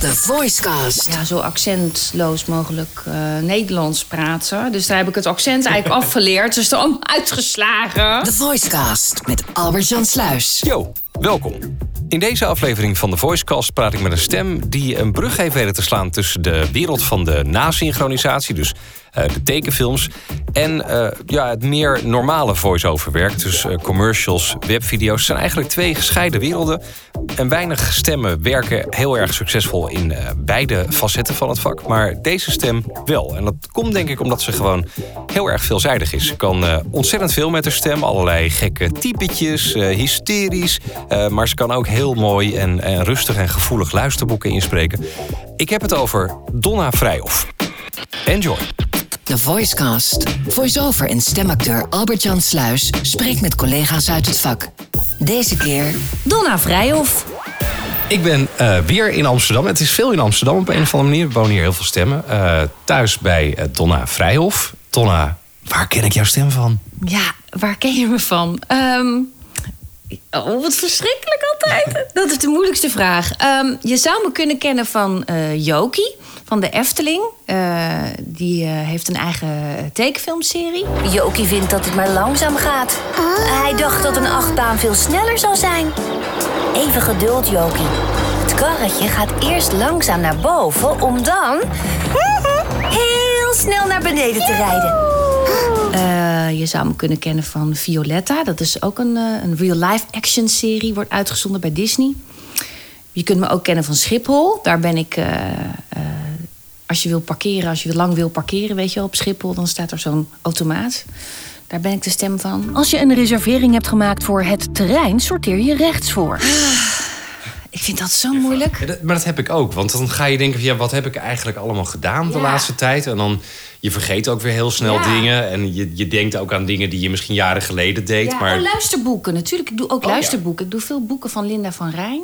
The Voicecast. Ja, zo accentloos mogelijk eh, Nederlands praten. Dus daar heb ik het accent eigenlijk afgeleerd. Dus allemaal uitgeslagen. The Voicecast met Albert-Jan Sluis. Yo, welkom. In deze aflevering van de Voicecast praat ik met een stem die een brug heeft weten te slaan tussen de wereld van de nasynchronisatie, dus de tekenfilms, en uh, ja, het meer normale voice-over werk. Dus uh, commercials, webvideo's zijn eigenlijk twee gescheiden werelden. En weinig stemmen werken heel erg succesvol in beide facetten van het vak. Maar deze stem wel. En dat komt denk ik omdat ze gewoon heel erg veelzijdig is. Ze kan ontzettend veel met haar stem, allerlei gekke typetjes, hysterisch. maar ze kan ook heel mooi en, en rustig en gevoelig luisterboeken inspreken. Ik heb het over Donna Vrijhoff. Enjoy. The Voicecast. Voice-over en stemacteur Albert-Jan Sluis spreekt met collega's uit het vak. Deze keer Donna Vrijhoff. Ik ben uh, weer in Amsterdam. Het is veel in Amsterdam op een of andere manier. We wonen hier heel veel stemmen. Uh, thuis bij uh, Donna Vrijhoff. Donna, waar ken ik jouw stem van? Ja, waar ken je me van? Um, oh, wat verschrikkelijk altijd. Dat is de moeilijkste vraag. Um, je zou me kunnen kennen van Joki van de Efteling. Uh, die uh, heeft een eigen tekenfilmserie. Jokie vindt dat het maar langzaam gaat. Hij dacht dat een achtbaan veel sneller zou zijn. Even geduld, Jokie. Het karretje gaat eerst langzaam naar boven... om dan heel snel naar beneden te rijden. je zou me kunnen kennen van Violetta. Dat is ook een, een real-life action serie. Wordt uitgezonden bij Disney. Je kunt me ook kennen van Schiphol. Daar ben ik als je wil parkeren, als je lang wil parkeren, weet je, op Schiphol, dan staat er zo'n automaat. Daar ben ik de stem van. Als je een reservering hebt gemaakt voor het terrein, sorteer je rechts voor. Ik vind dat zo moeilijk. Ja, dat, maar dat heb ik ook. Want dan ga je denken: ja, wat heb ik eigenlijk allemaal gedaan de laatste tijd? En dan je vergeet ook weer heel snel dingen. En je, je denkt ook aan dingen die je misschien jaren geleden deed. Ja, maar... Oh, luisterboeken natuurlijk. Ik doe ook oh, luisterboeken. Ik doe veel boeken van Linda van Rijn.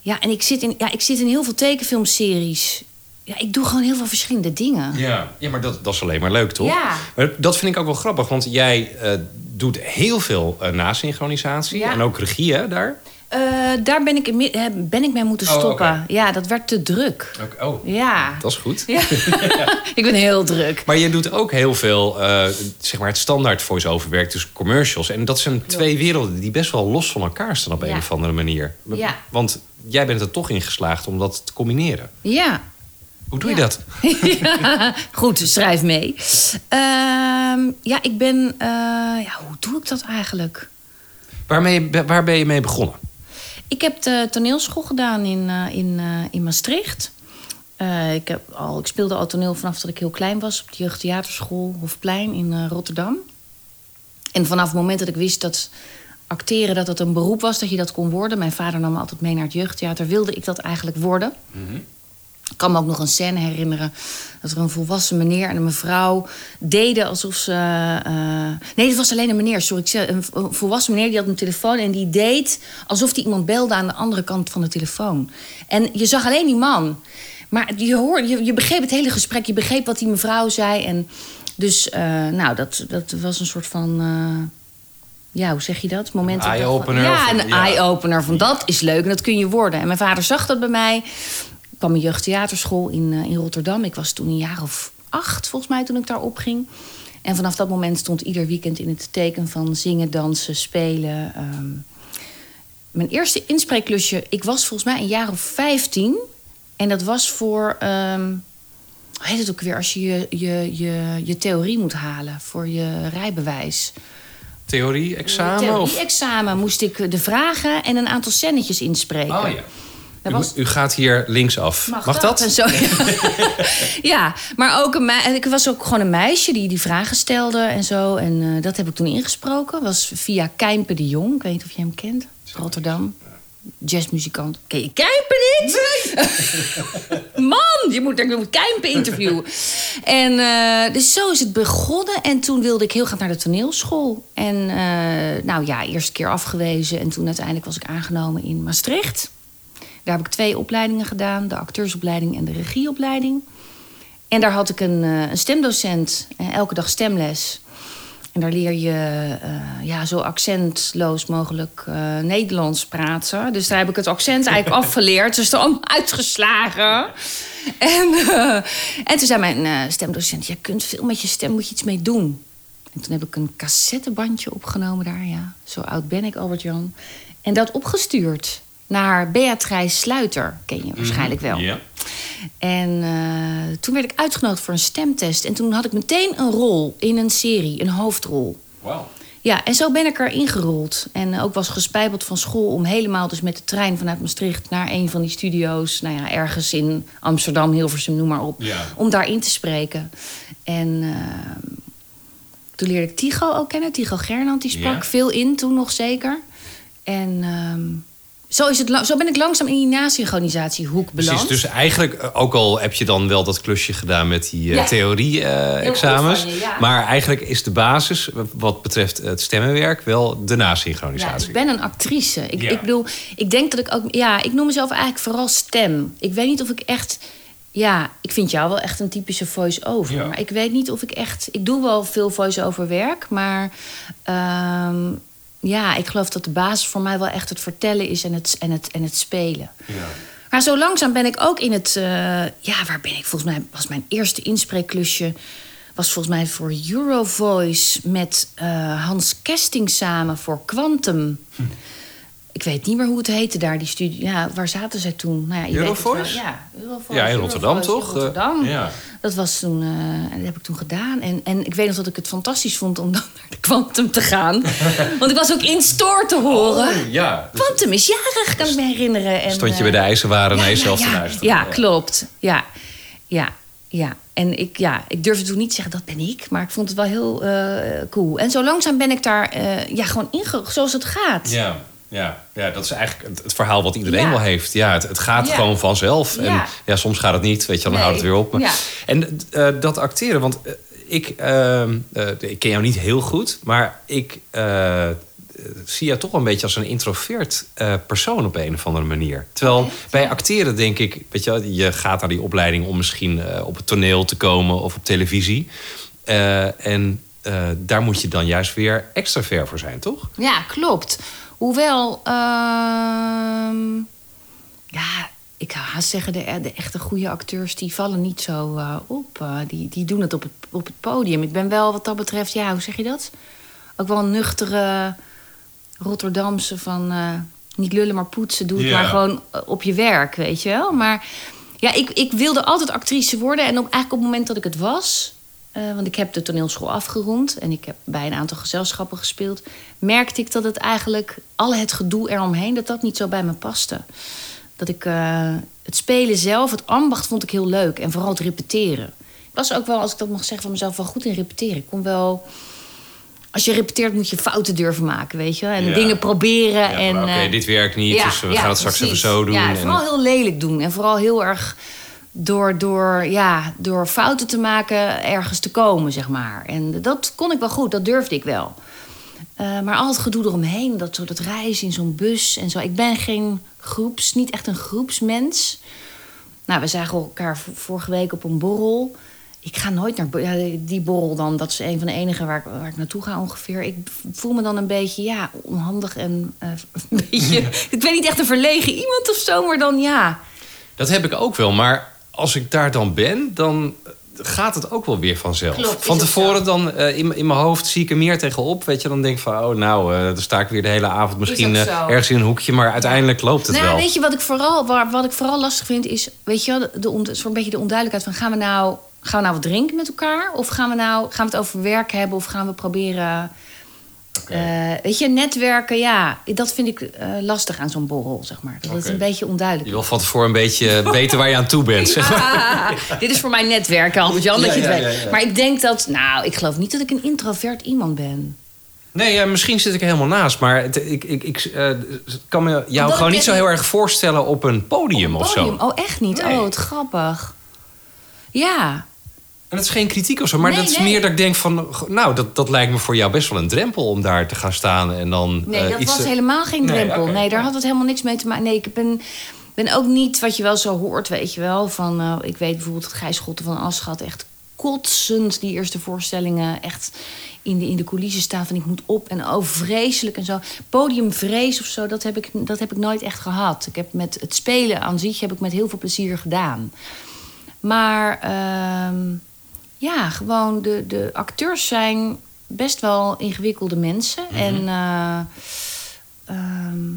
Ja, en ik zit in, ja, ik zit in heel veel tekenfilmseries. Ja, ik doe gewoon heel veel verschillende dingen. Ja, ja maar dat, dat is alleen maar leuk, toch? Ja. Maar dat vind ik ook wel grappig, want jij uh, doet heel veel uh, nasynchronisatie ja. en ook regie, hè, daar? Uh, daar ben ik, ben ik mee moeten stoppen. Oh, okay. Ja, dat werd te druk. Okay. Oh, ja. dat is goed. Ja. ik ben heel druk. Maar je doet ook heel veel, zeg maar, het standaard voice-over werk, dus commercials. En dat zijn twee werelden die best wel los van elkaar staan op een of andere manier. Ja. Want jij bent er toch in geslaagd om dat te combineren. Ja, hoe doe je dat? ja, goed, schrijf mee. Uh, ja, ik ben. Uh, ja, hoe doe ik dat eigenlijk? Waarmee, waar ben je mee begonnen? Ik heb de toneelschool gedaan in, uh, in, in Maastricht. ik, heb al, ik speelde al toneel vanaf dat ik heel klein was op de jeugdtheaterschool Hofplein in Rotterdam. En vanaf het moment dat ik wist dat acteren dat het een beroep was, dat je dat kon worden. Mijn vader nam me altijd mee naar het jeugdtheater. Wilde ik dat eigenlijk worden? Mm -hmm. Ik kan me ook nog een scène herinneren dat er een volwassen meneer en een mevrouw deden alsof ze. Uh... nee, het was alleen een meneer, sorry. Een volwassen meneer die had een telefoon en die deed alsof hij iemand belde aan de andere kant van de telefoon. En je zag alleen die man. Maar je, hoorde, je, je begreep het hele gesprek, je begreep wat die mevrouw zei. En dus, uh, nou, dat, dat was een soort van. Uh, ja, hoe zeg je dat? Moment eye-opener. Ja, een ja. eye-opener. Van dat is leuk en dat kun je worden. En mijn vader zag dat bij mij kwam een jeugdtheaterschool in, uh, in Rotterdam. Ik was toen een jaar of acht, volgens mij, toen ik daar opging. En vanaf dat moment stond ieder weekend in het teken van zingen, dansen, spelen. Um, mijn eerste inspreekklusje, ik was volgens mij een jaar of vijftien. En dat was voor, um, hoe heet het ook weer, als je je, je, je, je theorie moet halen voor je rijbewijs. Theorie-examen? Theorie-examen moest ik de vragen en een aantal scènetjes inspreken. Oh ja. U, was... u, gaat hier linksaf. Mag, Mag dat? dat? Zo, ja. ja, maar ook een ik was ook gewoon een meisje die die vragen stelde en zo. En uh, dat heb ik toen ingesproken. was via Kijmpe de Jong. Ik weet niet of je hem kent. Rotterdam. Jazzmuzikant. Ken je Kijmpe niet? Nee. Man, je moet, ik moet Kijmpe interviewen. en uh, dus zo is het begonnen. En toen wilde ik heel graag naar de toneelschool. En uh, nou ja, eerste keer afgewezen. En toen uiteindelijk was ik aangenomen in Maastricht. Daar heb ik twee opleidingen gedaan: de acteursopleiding en de regieopleiding. En daar had ik een, een stemdocent, elke dag stemles. En daar leer je uh, ja, zo accentloos mogelijk uh, Nederlands praten. Dus daar heb ik het accent eigenlijk afgeleerd. Dus er allemaal uitgeslagen. En, uh, en toen zei mijn stemdocent... je kunt veel met je stem, moet je iets mee doen. En toen heb ik een cassettebandje opgenomen daar, ja. Zo oud ben ik, Albert-Jan. En dat opgestuurd naar Beatrice Sluiter. Ken je waarschijnlijk wel. Ja. En uh, toen werd ik uitgenodigd voor een stemtest. En toen had ik meteen een rol in een serie, een hoofdrol. Wauw. Ja, en zo ben ik erin gerold. En ook was gespijbeld van school om helemaal dus met de trein vanuit Maastricht... naar een van die studio's, nou ja, ergens in Amsterdam, Hilversum, noem maar op... Ja. om daarin te spreken. En uh, toen leerde ik Tigo ook kennen. Tigo Gernand, die sprak Ja. veel in toen nog zeker. En ehm, zo, is het, zo ben ik langzaam in die nasynchronisatiehoek beland. Precies, dus eigenlijk, eh, ook al heb je dan wel dat klusje gedaan met die eh, Ja. theorie-examens. Ja. Maar eigenlijk is de basis, wat betreft het stemmenwerk, wel de Ja, nasynchronisatie. ik ben een actrice. Ik, Ja. ik bedoel, ik denk dat ik ook... Ja, ik noem mezelf eigenlijk vooral stem. Ik weet niet of ik echt... Ja, ik vind jou wel echt een typische voice-over. Ja. Maar ik weet niet of ik echt... Ik doe wel veel voice-over werk, maar... ehm, ja, ik geloof dat de basis voor mij wel echt het vertellen is en het, en het, en het spelen. Ja. Maar zo langzaam ben ik ook in het... eh, ja, waar ben ik? Volgens mij was mijn eerste inspreekklusje... was volgens mij voor Eurovoice met eh, Hans Kesting samen voor Quantum. Ik weet niet meer hoe het heette daar, die studie. Ja, waar zaten zij toen? Nou ja, je weet het Eurovoice? wel. Ja, Eurovoice. Ja, in Rotterdam Eurovoice toch? in Rotterdam. Ja. Dat was toen, eh, en dat heb ik toen gedaan. En, en ik weet nog dat ik het fantastisch vond om dan naar de Quantum te gaan. Want ik was ook in store te horen. Oh, ja. Dus Quantum is jarig, kan ik me herinneren. En, stond je bij eh, de ijzerwaren naar jezelf ja, te luisteren. Ja, klopt. Ja, ja, ja. En ik, ja, ik durfde toen niet te zeggen, dat ben ik. Maar ik vond het wel heel eh, cool. En zo langzaam ben ik daar eh, ja, gewoon inge... Zoals het gaat. Ja, ja, ja, dat is eigenlijk het, het verhaal wat iedereen Ja. wel heeft. Ja, het, het gaat Ja. gewoon vanzelf. En Ja. soms gaat het niet, weet je, dan Nee. houdt het weer op. Maar-. En eh, dat acteren, want eh, ik, eh, eh, ik ken jou niet heel goed, maar ik zie jou toch een beetje als een introvert persoon op een of andere manier. Terwijl bij acteren denk ik, weet je, je gaat naar die opleiding om misschien op het toneel te komen of op televisie. En daar moet je dan juist weer extravert voor zijn, toch? Ja, klopt. Hoewel, ehm, ja, ik ga haast zeggen, de, de echte goede acteurs die vallen niet zo eh, op. Eh, die, die doen het op, het op het podium. Ik ben wel wat dat betreft, ja, hoe zeg je dat? Ook wel een nuchtere Rotterdamse van eh, niet lullen maar poetsen. Doe het maar gewoon eh, op je werk, weet je wel. Maar ja, ik, ik wilde altijd actrice worden. En ook eigenlijk op het moment dat ik het was... eh, want ik heb de toneelschool afgerond en ik heb bij een aantal gezelschappen gespeeld. Merkte ik dat het eigenlijk, al het gedoe eromheen, dat dat niet zo bij me paste. Dat ik eh, het spelen zelf, het ambacht, vond ik heel leuk. En vooral het repeteren. Ik was ook wel, als ik dat mag zeggen van mezelf, wel goed in repeteren. Ik kon wel. Als je repeteert, moet je fouten durven maken, weet je. En Ja. dingen proberen. Ja, en, Oké, eh, dit werkt niet, dus we gaan het straks precies. even zo doen. Ja, en- vooral heel lelijk doen. En vooral heel erg door, door, ja, door fouten te maken ergens te komen, zeg maar. En dat kon ik wel goed, dat durfde ik wel. Eh, maar al het gedoe eromheen, dat, zo, dat reizen in zo'n bus en zo. Ik ben geen groeps, niet echt een groepsmens. Nou, we zagen elkaar vorige week op een borrel. Ik ga nooit naar ja, die borrel dan. Dat is een van de enige waar ik, waar ik naartoe ga ongeveer. Ik voel me dan een beetje ja, onhandig en eh, een beetje... Ik ben niet echt een verlegen iemand of zo, maar dan ja. Dat heb ik ook wel, maar als ik daar dan ben, dan gaat het ook wel weer vanzelf. Klopt, van tevoren dan eh, in, in mijn hoofd zie ik er meer tegenop. Weet je, dan denk ik van, oh nou, eh, dan sta ik weer de hele avond misschien eh, ergens in een hoekje. Maar uiteindelijk loopt het nou, wel. weet je wat ik vooral, waar, wat ik vooral lastig vind is, weet je, wel, de, de, on- zo'n beetje de onduidelijkheid van gaan we nou, gaan we nou wat drinken met elkaar, of gaan we nou, gaan we het over werk hebben, of gaan we proberen, eh, weet je, netwerken, ja, dat vind ik eh, lastig aan zo'n borrel, zeg maar. Dat Oké. een beetje onduidelijk. Je wil van tevoren een beetje weten waar je aan toe bent. Zeg maar. Dit is voor mijn netwerken, Albert-Jan, dat je het weet. Maar ik denk dat, nou, ik geloof niet dat ik een introvert iemand ben. Nee, ja, misschien zit ik er helemaal naast. Maar het- ik, ik, ik eh, kan me jou Omdat gewoon niet zo heel erg voorstellen op een podium, of Podium. zo. Oh, echt niet? Nee. Oh, wat grappig. Ja, En dat is geen kritiek of zo, maar Nee, dat is nee. meer dat ik denk van... Nou, dat, dat lijkt me voor jou best wel een drempel om daar te gaan staan en dan Nee, eh, dat iets was te- helemaal geen Nee, drempel. Nee, daar had het helemaal niks mee te maken. Nee, ik ben, ben ook niet wat je wel zo hoort, weet je wel. Van, eh, ik weet bijvoorbeeld dat Gijs Schotten van Aschat echt kotsend die eerste voorstellingen. Echt in de, in de coulissen staan van ik moet op en oh vreselijk en zo. Podiumvrees of zo, dat heb, ik, dat heb ik nooit echt gehad. Ik heb met het spelen aan zich heb ik met heel veel plezier gedaan. Maar ehm, ja, gewoon de, de acteurs zijn best wel ingewikkelde mensen. Mhm. En eh, ehm,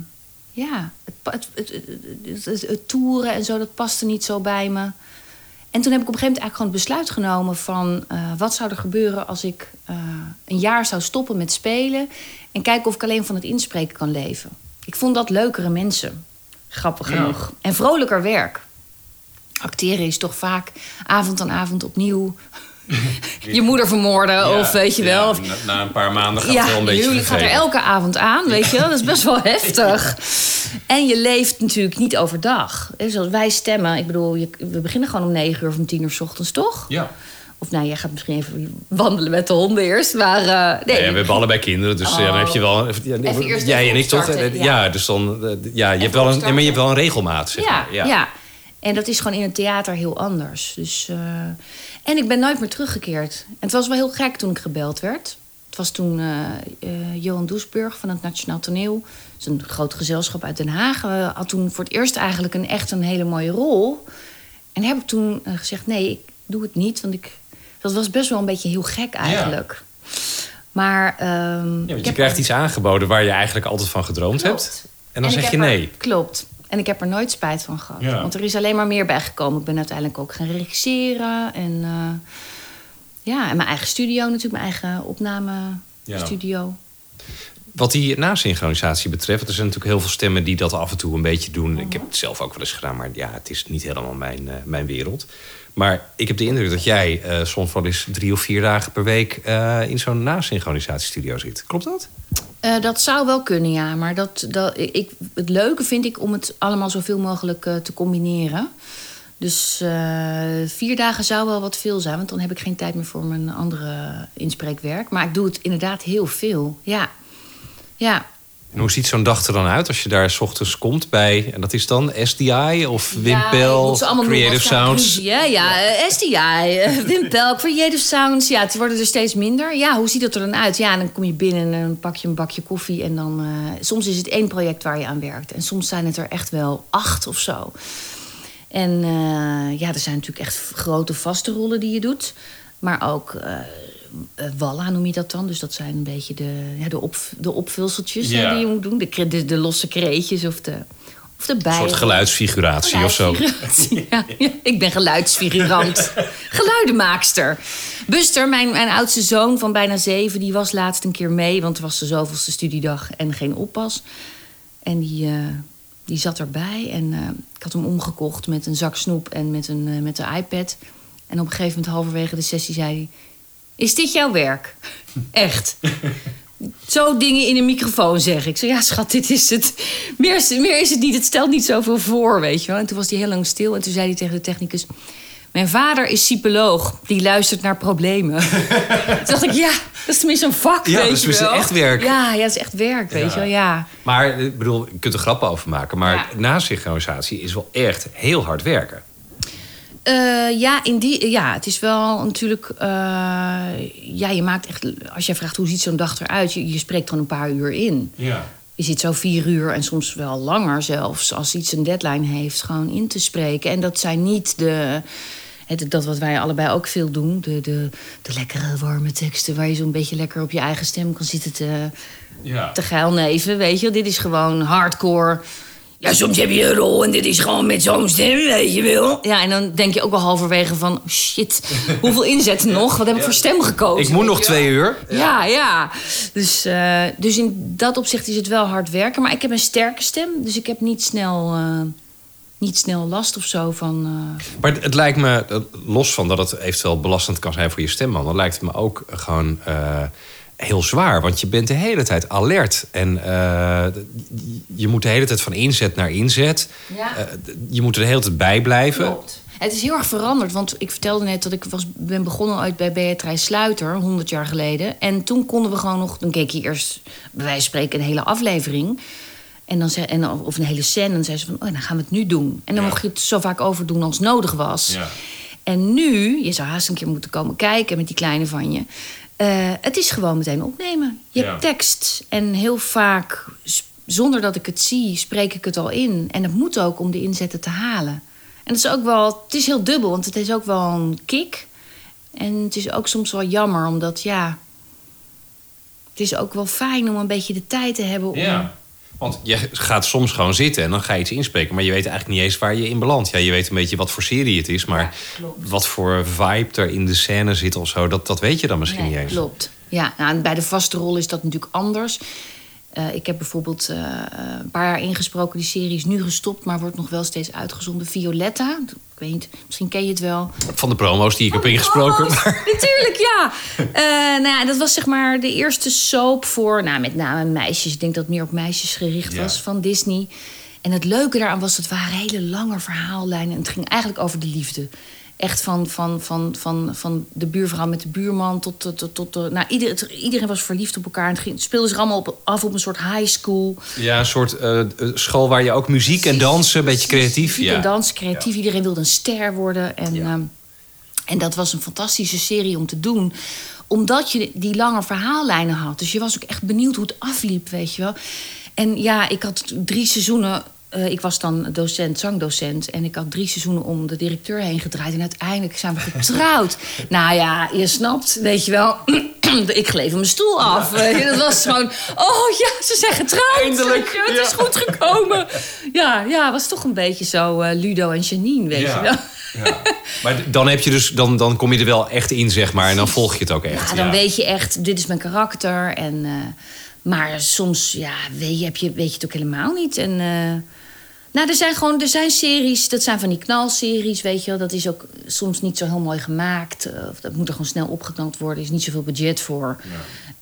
ja, het, het, het, toeren en zo, dat paste niet zo bij me. En toen heb ik op een gegeven moment eigenlijk gewoon het besluit genomen van... eh, wat zou er gebeuren als ik eh, een jaar zou stoppen met spelen... en kijken of ik alleen van het inspreken kan leven. Ik vond dat leukere mensen, grappig Ja. genoeg. En vrolijker werk. Acteren is toch vaak avond aan avond opnieuw... je moeder vermoorden of weet je wel... of- na, na een paar maanden gaat het ja, wel een beetje je huwelijk gaat er elke avond aan, weet je wel. Dat is best wel heftig. En je leeft natuurlijk niet overdag. Zoals wij stemmen. Ik bedoel, je- we beginnen gewoon om negen uur of om tien uur s ochtends, toch? Ja. Of nou, jij gaat misschien even wandelen met de honden eerst. Maar eh, nee, Ja, we hebben allebei kinderen, dus ja, dan heb je wel... Ja, jij en ik toch? opstarten, Ja, ja. dus dan... eh, Ja, je hebt, wel een, nee, maar je hebt wel een regelmaat, zeg ja, maar. ja. En dat is gewoon in het theater heel anders. Dus, eh, En ik ben nooit meer teruggekeerd. En het was wel heel gek toen ik gebeld werd. Het was toen eh, eh, Johan Doesburg van het Nationaal Toneel. Dat is een groot gezelschap uit Den Haag. eh, had toen voor het eerst eigenlijk een echt een hele mooie rol. En heb ik toen gezegd, nee, ik doe het niet. Want ik, dat was best wel een beetje heel gek eigenlijk. Maar, ehm, Ja, je krijgt iets aangeboden waar je eigenlijk altijd van gedroomd Klopt. hebt. En dan zeg je nee. klopt. En ik heb er nooit spijt van gehad. Ja. Want er is alleen maar meer bijgekomen. Ik ben uiteindelijk ook gaan regisseren. En eh, ja, en mijn eigen studio natuurlijk. Mijn eigen opnamestudio. Wat die nasynchronisatie betreft, er zijn natuurlijk heel veel stemmen die dat af en toe een beetje doen. Ik heb het zelf ook wel eens gedaan, maar ja, het is niet helemaal mijn, eh, mijn wereld. Maar ik heb de indruk dat jij eh, soms wel eens drie of vier dagen per week eh, in zo'n nasynchronisatiestudio zit. Klopt dat? Eh, dat zou wel kunnen, ja. Maar dat, dat, ik, het leuke vind ik om het allemaal zoveel mogelijk eh, te combineren. Dus eh, vier dagen zou wel wat veel zijn, want dan heb ik geen tijd meer voor mijn andere inspreekwerk. Maar ik doe het inderdaad heel veel. Ja. Ja. En hoe ziet zo'n dag er dan uit als je daar s ochtends komt bij, en dat is dan SDI of Ja, Wimpel, allemaal noemen Creative Sounds? Ja, eh, SDI, eh, Wimpel, Creative Sounds. Ja, het worden er steeds minder. Ja, hoe ziet dat er dan uit? Ja, dan kom je binnen en dan pak je een bakje koffie. En dan, eh, soms is het één project waar je aan werkt. En soms zijn het er echt wel acht of zo. En eh, ja, er zijn natuurlijk echt grote vaste rollen die je doet. Maar ook eh eh, walla noem je dat dan. Dus dat zijn een beetje de, ja, de, op, de opvulseltjes hè, Ja. die je moet doen. De, de, de losse kreetjes of de, of de Een bijen. soort geluidsfiguratie of zo. Ja, ik ben geluidsfigurant. Geluidenmaakster. Buster, mijn, mijn oudste zoon van bijna zeven... die was laatst een keer mee, want het was de zoveelste studiedag en geen oppas. En die, eh, die zat erbij en eh, ik had hem omgekocht met een zak snoep en met, een, eh, met de iPad. En op een gegeven moment, halverwege de sessie, zei hij... Is dit jouw werk? Echt. Zo dingen in een microfoon zeggen. Ik zei, ja schat, dit is het. Meer, is- meer is het niet. Het stelt niet zoveel voor, weet je wel. En toen was hij heel lang stil. En toen zei hij tegen de technicus... Mijn vader is psycholoog. Die luistert naar problemen. toen dacht ik, ja, dat is tenminste een vak, Ja, weet dat is je tenminste wel. echt werk. Ja, ja, dat is echt werk, weet je wel. Ja. Maar ik bedoel, je kunt er grappen over maken. Maar Ja. nasynchronisatie is wel echt heel hard werken. Eh, ja, in die, ja, het is wel natuurlijk. eh, ja, je maakt echt. Als jij vraagt hoe ziet zo'n dag eruit, je, je spreekt gewoon een paar uur in. Ja. Je zit zo vier uur en soms wel langer zelfs, als iets een deadline heeft, gewoon in te spreken. En dat zijn niet de. Het, dat wat wij allebei ook veel doen. De, de, de lekkere, warme teksten waar je zo'n beetje lekker op je eigen stem kan zitten te, Ja. te geilneven. Weet je, dit is gewoon hardcore. Ja, soms heb je een rol en dit is gewoon met zo'n stem, weet je wel. Ja, en dan denk je ook wel halverwege van... oh, shit, hoeveel inzetten nog? Wat heb ik voor stem gekozen? Ik moet nog twee uur. Ja, ja. Dus, eh, dus in dat opzicht is het wel hard werken. Maar ik heb een sterke stem, dus ik heb niet snel, eh, niet snel last of zo van... eh, Maar het, het lijkt me, los van dat het eventueel belastend kan zijn voor je stemman... dan lijkt het me ook gewoon eh, heel zwaar. Want je bent de hele tijd alert. En eh, je moet de hele tijd van inzet naar inzet. Ja. Eh, je moet er de hele tijd bij blijven. Klopt. Het is heel erg veranderd, want ik vertelde net dat ik was, ben begonnen uit bij Beatrice Sluiter, 100 jaar geleden. En toen konden we gewoon nog, dan keek je eerst bij wijze van spreken een hele aflevering. En dan zei, en, of een hele scène. En dan zei ze van, oh, dan gaan we het nu doen. En dan Ja. mocht je het zo vaak overdoen als nodig was. Ja. En nu, je zou haast een keer moeten komen kijken met die kleine van je. Eh, het is gewoon meteen opnemen. Je Ja. hebt tekst. En heel vaak, zonder dat ik het zie, spreek ik het al in. En dat moet ook om de inzetten te halen. En het is ook wel, het is heel dubbel, want het is ook wel een kick. En het is ook soms wel jammer, omdat ja. Het is ook wel fijn om een beetje de tijd te hebben om. Ja. Want je gaat soms gewoon zitten en dan ga je iets inspreken. Maar je weet eigenlijk niet eens waar je in belandt. Ja, je weet een beetje wat voor serie het is. Maar wat voor vibe er in de scène zit of zo... dat, dat weet je dan misschien Nee, niet eens. Klopt. Ja, nou, bij de vaste rol is dat natuurlijk anders. Eh, ik heb bijvoorbeeld eh, een paar jaar ingesproken. Die serie is nu gestopt, maar wordt nog wel steeds uitgezonden. Violetta, ik weet niet, misschien ken je het wel. Van de promo's die ik heb ingesproken. Natuurlijk, ja. Eh, nou ja, dat was zeg maar de eerste soap voor, nou, met name meisjes. Ik denk dat het meer op meisjes gericht Ja. was van Disney. En het leuke daaraan was, het waren hele lange verhaallijnen. En het ging eigenlijk over de liefde. Echt van, van, van, van, van de buurvrouw met de buurman tot, tot, tot, tot de... Nou, ieder, het- iedereen was verliefd op elkaar. En het, ging, speelde zich allemaal op, af op een soort high school. Ja, een soort eh, eh, school waar je ook muziek en dansen, een beetje creatief. Muziek Ja. en dans, creatief. Iedereen wilde een ster worden. En, Ja. ehm, en dat was een fantastische serie om te doen. Omdat je die lange verhaallijnen had. Dus je was ook echt benieuwd hoe het afliep, weet je wel. En ja, ik had drie seizoenen... eh, ik was dan docent, zangdocent. En ik had drie seizoenen om de directeur heen gedraaid. En uiteindelijk zijn we getrouwd. nou ja, je snapt, weet je wel... ik gleef mijn stoel af. weet je. Dat was gewoon... Oh ja, ze zijn getrouwd. Eindelijk, Het is ja. goed gekomen. Ja, ja, was toch een beetje zo eh, Ludo en Janine, weet Ja. je wel. Ja. Maar dan, heb je dus, dan, dan kom je er wel echt in, zeg maar. En dan volg je het ook echt. Ja, dan weet je echt, dit is mijn karakter. En, eh, maar soms ja, weet, je, heb je, weet je het ook helemaal niet. En, eh, nou, er zijn gewoon er zijn series, dat zijn van die knalseries, weet je wel. Dat is ook soms niet zo heel mooi gemaakt. eh, Of dat moet er gewoon snel opgeknapt worden. Er is niet zoveel budget voor.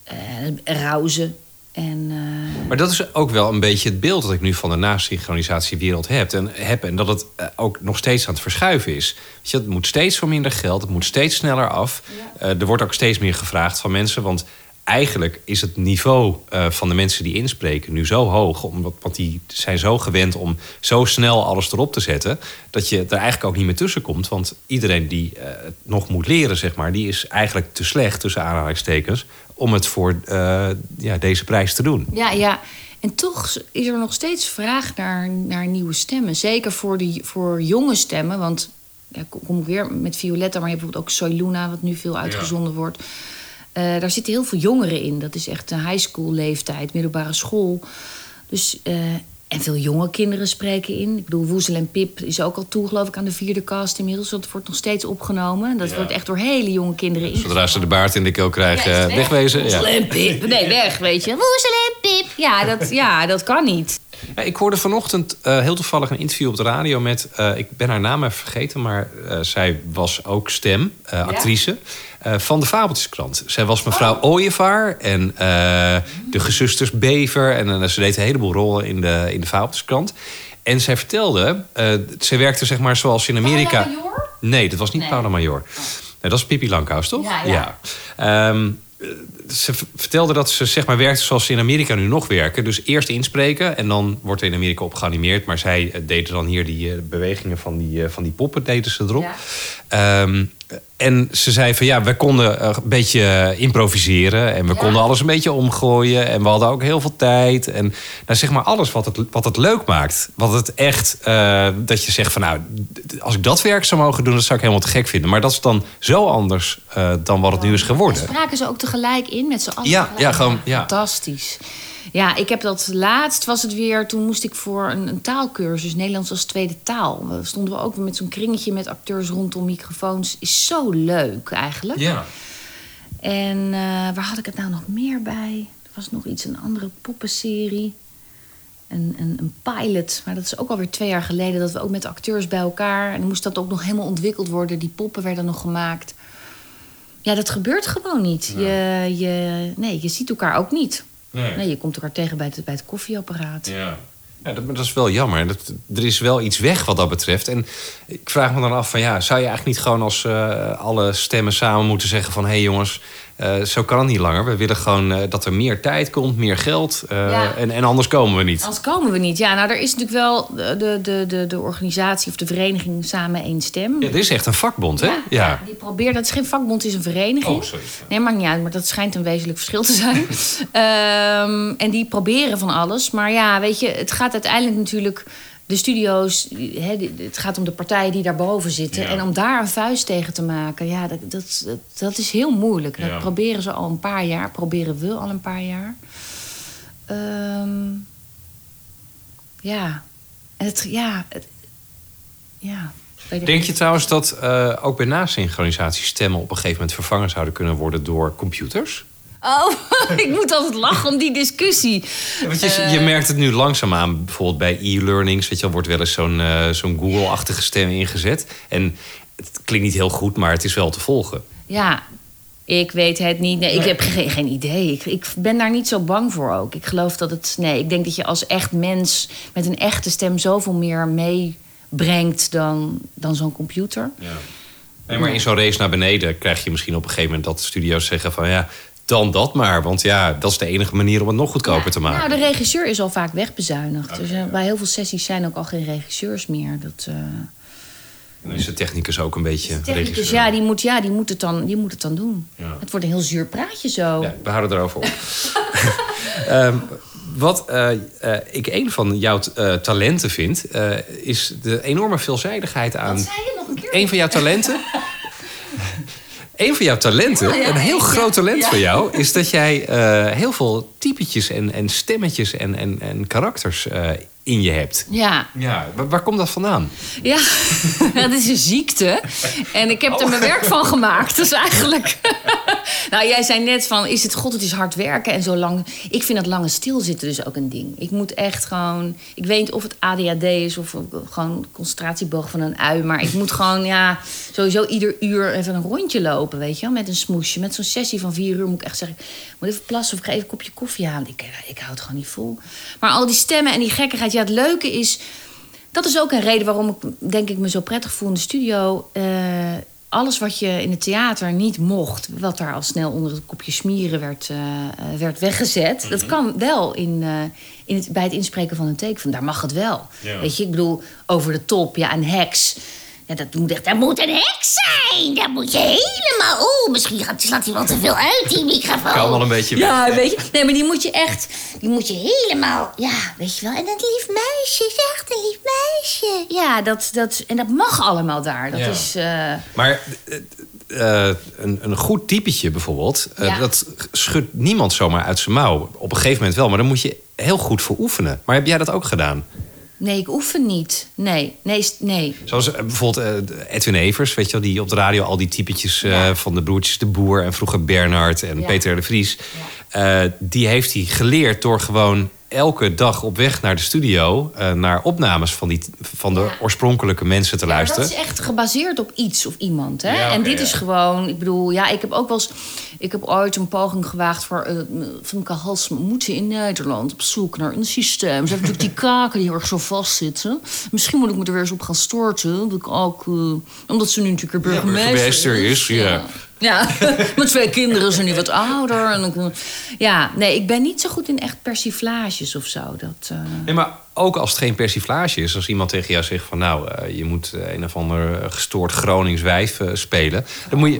Eh rauzen. En, eh, Maar dat is ook wel een beetje het beeld dat ik nu van de nasynchronisatiewereld heb. En, heb, en dat het eh, ook nog steeds aan het verschuiven is. Weet je, het moet steeds voor minder geld, het moet steeds sneller af. Eh, er wordt ook steeds meer gevraagd van mensen. Want eigenlijk is het niveau eh, van de mensen die inspreken nu zo hoog. Omdat, want die zijn zo gewend om zo snel alles erop te zetten. Dat je er eigenlijk ook niet meer tussen komt. Want iedereen die eh, het nog moet leren, zeg maar, die is eigenlijk te slecht, tussen aanhalingstekens. Om het voor eh, ja, deze prijs te doen. Ja, ja. En toch is er nog steeds vraag naar, naar nieuwe stemmen. Zeker voor, de, voor jonge stemmen. Want ja, kom ik weer met Violetta, maar je hebt bijvoorbeeld ook Soy Luna, wat nu veel uitgezonden wordt. Eh, daar zitten heel veel jongeren in. Dat is echt een high school leeftijd, middelbare school. Dus, eh, en veel jonge kinderen spreken in. Ik bedoel, Woezel en Pip is ook al toe, geloof ik, aan de vierde cast inmiddels. Dat wordt nog steeds opgenomen. Dat wordt echt door hele jonge kinderen in. Zodra ze de baard in de keel krijgen, eh, wegwezen. Woezel Ja. en Pip. Nee, weg, weet je. Woezel en Pip. Ja, dat, ja, dat kan niet. Ja, ik hoorde vanochtend eh, heel toevallig een interview op de radio met... eh, ik ben haar naam even vergeten, maar eh, zij was ook stem, eh, actrice... eh, van de Fabeltjeskrant. Zij was mevrouw Ooievaar en eh, de gezusters Bever... en eh, ze deed een heleboel rollen in de, in de Fabeltjeskrant. En zij vertelde, zij werkte zeg maar zoals in Amerika... Major? Nee, dat was niet Paula Major. Nee, dat is Pippi Lankhuis, toch? Ja, ja. Ehm, eh, ze vertelde dat ze zeg maar werkte zoals ze in Amerika nu nog werken. Dus eerst inspreken en dan wordt er in Amerika op geanimeerd. Maar zij eh, deden dan hier die eh, bewegingen van die, eh, van die poppen deden ze erop. Ja. Ehm, en ze zei van ja, we konden een beetje improviseren. En we Ja. konden alles een beetje omgooien. En we hadden ook heel veel tijd. En nou, zeg maar alles wat het, wat het leuk maakt. Wat het echt, dat je zegt van nou, als ik dat werk zou mogen doen, dat zou ik helemaal te gek vinden. Maar dat is dan zo anders dan wat het nu is geworden. Spraken ze ook tegelijk in met z'n allen? Ja, ja, gewoon, ja. Fantastisch. Ja, ik heb dat laatst, was het weer, toen moest ik voor een, een taalkursus, Nederlands als tweede taal. We stonden we ook weer met zo'n kringetje met acteurs rondom microfoons. Is zo leuk eigenlijk. Ja. En eh, waar had ik het nou nog meer bij? Er was nog iets, een andere poppenserie. Een, een, een pilot, maar dat is ook alweer twee jaar geleden... dat we ook met acteurs bij elkaar... en dan moest dat ook nog helemaal ontwikkeld worden. Die poppen werden nog gemaakt. Ja, dat gebeurt gewoon niet. Je, je, nee, je ziet elkaar ook niet. Nee. Nee, je komt elkaar tegen bij het, bij het koffieapparaat. Ja. Ja, dat, dat is wel jammer. Dat, er is wel iets weg wat dat betreft. En ik vraag me dan af van ja, zou je eigenlijk niet gewoon als eh, alle stemmen samen moeten zeggen van hé hey jongens, eh, zo kan het niet langer. We willen gewoon eh, dat er meer tijd komt, meer geld. eh, Ja. en, en anders komen we niet. Anders komen we niet. Ja, nou, er is natuurlijk wel de, de, de, de organisatie of de vereniging Samen één Stem. Ja, dit is echt een vakbond, hè? Ja. Die probeert, dat is geen vakbond, het is een vereniging. Oh, sorry. Nee, maakt niet uit, maar dat schijnt een wezenlijk verschil te zijn. Ehm, en die proberen van alles. Maar ja, weet je, het gaat uiteindelijk natuurlijk... De studio's, het gaat om de partijen die daarboven zitten. Ja. En om daar een vuist tegen te maken, ja, dat, dat, dat, dat is heel moeilijk. Ja. Dat proberen ze al een paar jaar, proberen we al een paar jaar. Ehm, ja, het, ja, het, ja. Denk je trouwens dat eh, ook bij nasynchronisatie stemmen op een gegeven moment vervangen zouden kunnen worden door computers? Oh, ik moet altijd lachen om die discussie. Want je, je merkt het nu langzaamaan, bijvoorbeeld bij e-learnings. Weet je, wordt wel eens zo'n eh, zo'n Google-achtige stem ingezet. En het klinkt niet heel goed, maar het is wel te volgen. Ja, ik weet het niet. Nee, ik heb geen, geen idee. Ik, ik ben daar niet zo bang voor ook. Ik geloof dat het. Nee, ik denk dat je als echt mens met een echte stem zoveel meer meebrengt dan, dan zo'n computer. Nee, maar in zo'n race naar beneden krijg je misschien op een gegeven moment dat studio's zeggen van ja, dan dat maar. Want ja, dat is de enige manier om het nog goedkoper te maken. Nou, de regisseur is al vaak wegbezuinigd. dus eh, bij heel veel sessies zijn ook al geen regisseurs meer. Dat, eh, Dan is de technicus ook een beetje technicus, regisseur. ja, die moet, ja die, moet het dan, die moet het dan doen. Ja. Het wordt een heel zuur praatje zo. Ja, we houden erover op. Ehm, wat eh, eh, ik een van jouw eh, talenten vind, eh, is de enorme veelzijdigheid aan. Wat zei je nog een keer? Een van jouw talenten. Een van jouw talenten, Oh, ja, een heel groot talent ja. voor jou, is dat jij eh, heel veel typetjes en, en stemmetjes en, en, en karakters eh, in je hebt. Ja, Ja, waar, waar komt dat vandaan? Ja, dat is een ziekte. En ik heb er mijn werk van gemaakt. Dus eigenlijk. nou, jij zei net van: is het god, het is hard werken en zo lang. Ik vind dat lange stilzitten dus ook een ding. Ik moet echt gewoon. Ik weet niet of het ADHD is of gewoon concentratieboog van een ui. Maar ik moet gewoon, ja, sowieso ieder uur even een rondje lopen, weet je wel. Met een smoesje. Met zo'n sessie van vier uur moet ik echt zeggen: ik moet even plassen of ik ga even een kopje koffie halen. Ik, ik hou het gewoon niet vol. Maar al die stemmen en die gekkigheid. Ja, het leuke is. Dat is ook een reden waarom ik denk ik me zo prettig voel in de studio. Eh, alles wat je in het theater niet mocht, wat daar al snel onder het kopje smieren werd, eh, eh, werd weggezet, dat kan wel in, eh, in het, bij het inspreken van een teken. Van, daar mag het wel. Ja. Weet je, ik bedoel, over de top, ja, een heks. Ja, dat moet echt, dat moet een heks zijn. Dat moet je helemaal. Oeh, misschien gaat, slaat hij wel te veel uit, die microfoon. Kan wel een beetje Ja, weet je. Nee, maar die moet je echt. Die moet je helemaal. Ja, weet je wel. En dat lief meisje is echt een lief meisje. Ja, dat, dat, en dat mag allemaal daar. Dat Ja. is. eh, Maar eh, eh, een, een goed typetje bijvoorbeeld, Ja. dat schudt niemand zomaar uit zijn mouw. Op een gegeven moment wel, maar dan moet je heel goed voor oefenen. Maar heb jij dat ook gedaan? Nee, ik oefen niet. Nee, nee, nee. Zoals eh, bijvoorbeeld eh, Edwin Evers, weet je wel, die op de radio al die typetjes eh, Ja. van de broertjes De Boer en vroeger Bernard en Ja. Peter de Vries. die heeft hij geleerd door gewoon elke dag op weg naar de studio eh, naar opnames van, die, van de Ja. oorspronkelijke mensen te Ja, luisteren. dat is echt gebaseerd op iets of iemand. Hè? Ja, en dit is gewoon, ik bedoel, ja, ik heb ook wel eens. Ik heb ooit een poging gewaagd voor uh, Femke Halsma moeten in Nederland op zoek naar een systeem. Ze heeft natuurlijk die kaken die heel erg zo vastzitten. Misschien moet ik me er weer eens op gaan storten. Dat ik ook, eh, omdat ze nu natuurlijk een burgemeester, burgemeester is, ja. Ja, mijn twee kinderen zijn nu wat ouder. En ja, nee, ik ben niet zo goed in echt persiflages of zo. Dat, eh, Nee, maar ook als het geen persiflage is. Als iemand tegen jou zegt van nou, eh, je moet eh, een of ander gestoord Gronings wijf spelen. Dan moet je.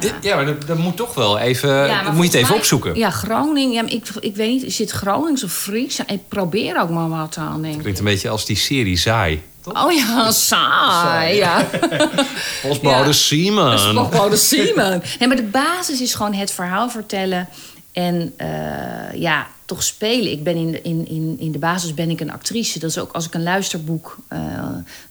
ja. Ja, maar dan, dan moet toch wel even. Ja, moet je het even mij- opzoeken. Ja, Groningen. Ja, ik, ik weet niet, is het Gronings of Fries? Ik probeer ook maar wat aan, denk ik. Klinkt een beetje als die serie Zaai. Oh ja, saai. Ja. Postbode Ja. Simon. Spokbode Simon. Nee, maar de basis is gewoon het verhaal vertellen. En eh, ja, toch spelen. Ik ben in de, in, in, in de basis ben ik een actrice. Dat is ook als ik een luisterboek... eh,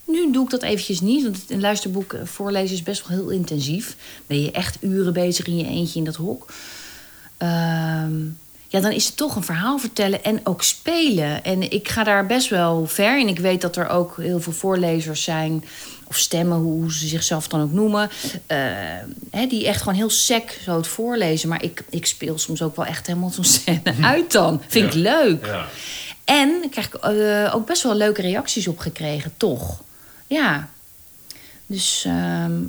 nu doe ik dat eventjes niet. Want een luisterboek eh, voorlezen is best wel heel intensief. Ben je echt uren bezig in je eentje in dat hok. Ehm, ja, dan is het toch een verhaal vertellen en ook spelen. En ik ga daar best wel ver in. Ik weet dat er ook heel veel voorlezers zijn, of stemmen, hoe ze zichzelf dan ook noemen, eh, hè, die echt gewoon heel sec zo het voorlezen. Maar ik, ik speel soms ook wel echt helemaal zo'n scène uit dan. Vind ik leuk. En daar krijg ik eh, ook best wel leuke reacties op gekregen, toch? Ja. Dus, ehm,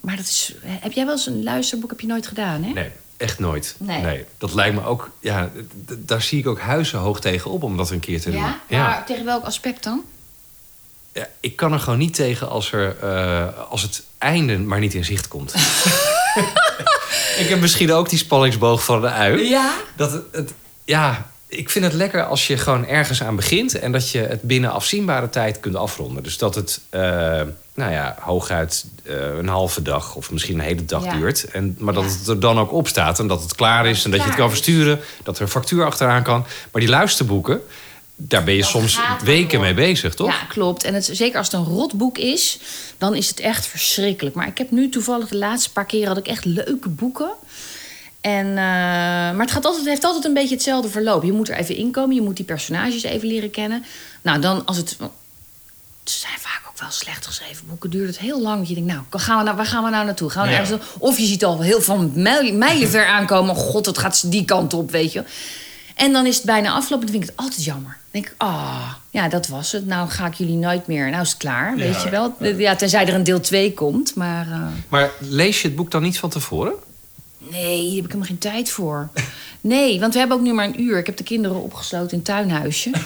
maar dat is. Heb jij wel eens een luisterboek? Heb je nooit gedaan, hè? Nee. Echt nooit. Nee. Dat lijkt me ook... Ja, daar zie ik ook huizen hoog tegen op om dat een keer te doen. Ja? Maar tegen welk aspect dan? Ja, ik kan er gewoon niet tegen als, er, eh, als het einde maar niet in zicht komt. ik heb misschien ook die spanningsboog van de ui. Ja? Dat het, het- ja, ik vind het lekker als je gewoon ergens aan begint... en dat je het binnen afzienbare tijd kunt afronden. Dus dat het, eh, nou ja, hooguit eh, een halve dag... of misschien een hele dag Ja. duurt. En, maar dat Ja. het er dan ook op staat en dat het klaar is... en dat je het kan versturen, dat er een factuur achteraan kan. Maar die luisterboeken, daar ben je Dat soms weken mee bezig, toch? Ja, klopt. En het, zeker als het een rotboek is, dan is het echt verschrikkelijk. Maar ik heb nu toevallig de laatste paar keren had ik echt leuke boeken. En, eh, maar het, gaat altijd, het heeft altijd een beetje hetzelfde verloop. Je moet er even inkomen, je moet die personages even leren kennen. Nou, dan als het. Het zijn vaak ook wel slecht geschreven boeken. Duurt het heel lang. Dat je denkt, nou, gaan we nou, waar gaan we nou naartoe? Gaan we Ja. ergens, of je ziet al heel van mijl- mijlenver aankomen. God, het gaat die kant op, weet je. En dan is het bijna afgelopen. Dan vind ik het altijd jammer. Dan denk ik, ah, ja, dat was het. Nou ga ik jullie nooit meer. Nou is het klaar, weet je wel. Ja, tenzij er een deel 2 komt. Maar eh, Maar lees je het boek dan niet van tevoren? Nee, daar heb ik helemaal geen tijd voor. Nee, want we hebben ook nu maar een uur. Ik heb de kinderen opgesloten in het tuinhuisje.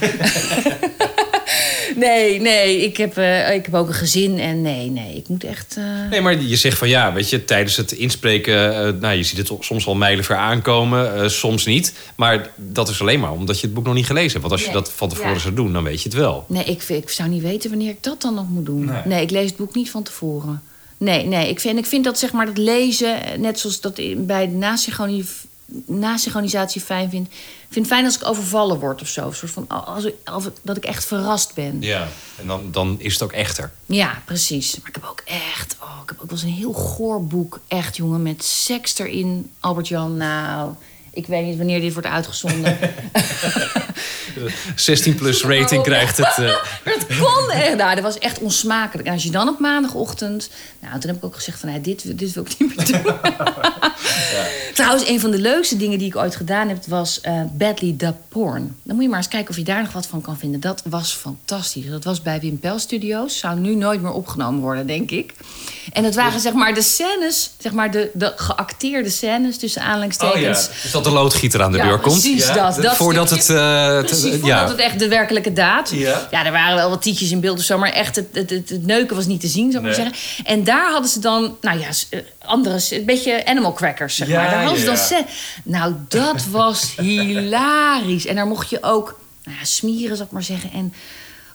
nee, nee, ik heb, eh, ik heb ook een gezin. En nee, nee, ik moet echt... eh, Nee, maar je zegt van ja, weet je, tijdens het inspreken, eh, nou, je ziet het soms wel mijlenver aankomen, eh, soms niet. Maar dat is alleen maar omdat je het boek nog niet gelezen hebt. Want als je dat van tevoren ja. zou doen, dan weet je het wel. Nee, ik, ik zou niet weten wanneer ik dat dan nog moet doen. Nee. Nee, ik lees het boek niet van tevoren. Nee, nee. Ik vind, ik vind dat zeg maar dat lezen, eh, net zoals dat bij de nasynchroni- nasynchronisatie fijn vind. Ik vind het fijn als ik overvallen word of zo. Een soort van, als ik, als dat ik echt verrast ben. Ja. En dan, dan is het ook echter. Ja, precies. Maar ik heb ook echt... Oh, ik heb ook wel eens een heel goor boek. Echt, jongen, met seks erin. Albert-Jan, nou... Ik weet niet wanneer dit wordt uitgezonden. 16 plus rating krijgt het. eh, Dat kon echt. Nou, dat was echt onsmakelijk. En als je dan op maandagochtend... Nou, toen heb ik ook gezegd van... Nee, dit, dit wil ik niet meer doen. Trouwens, een van de leukste dingen die ik ooit gedaan heb... was eh, Badly the Porn. Dan moet je maar eens kijken of je daar nog wat van kan vinden. Dat was fantastisch. Dat was bij Wim Pel Studios. Zou nu nooit meer opgenomen worden, denk ik. En dat waren zeg maar de scènes... Zeg maar de, de geacteerde scènes tussen aanhalingstekens... Dus dat de loodgieter aan de Ja, deur komt. precies dat. Dat Voordat het... stukje. eh, het- Precies, voordat ja. het echt de werkelijke daad. Ja. er waren wel wat tietjes in beeld of zo, maar echt het, het, het, het neuken was niet te zien, zou ik maar zeggen. En daar hadden ze dan, nou ja, eh, andere, een beetje animal crackers, zeg Ja, maar. Daar hadden ze ja, dan ja. set. Nou, dat was hilarisch. En daar mocht je ook, nou ja, smieren, zou ik maar zeggen. En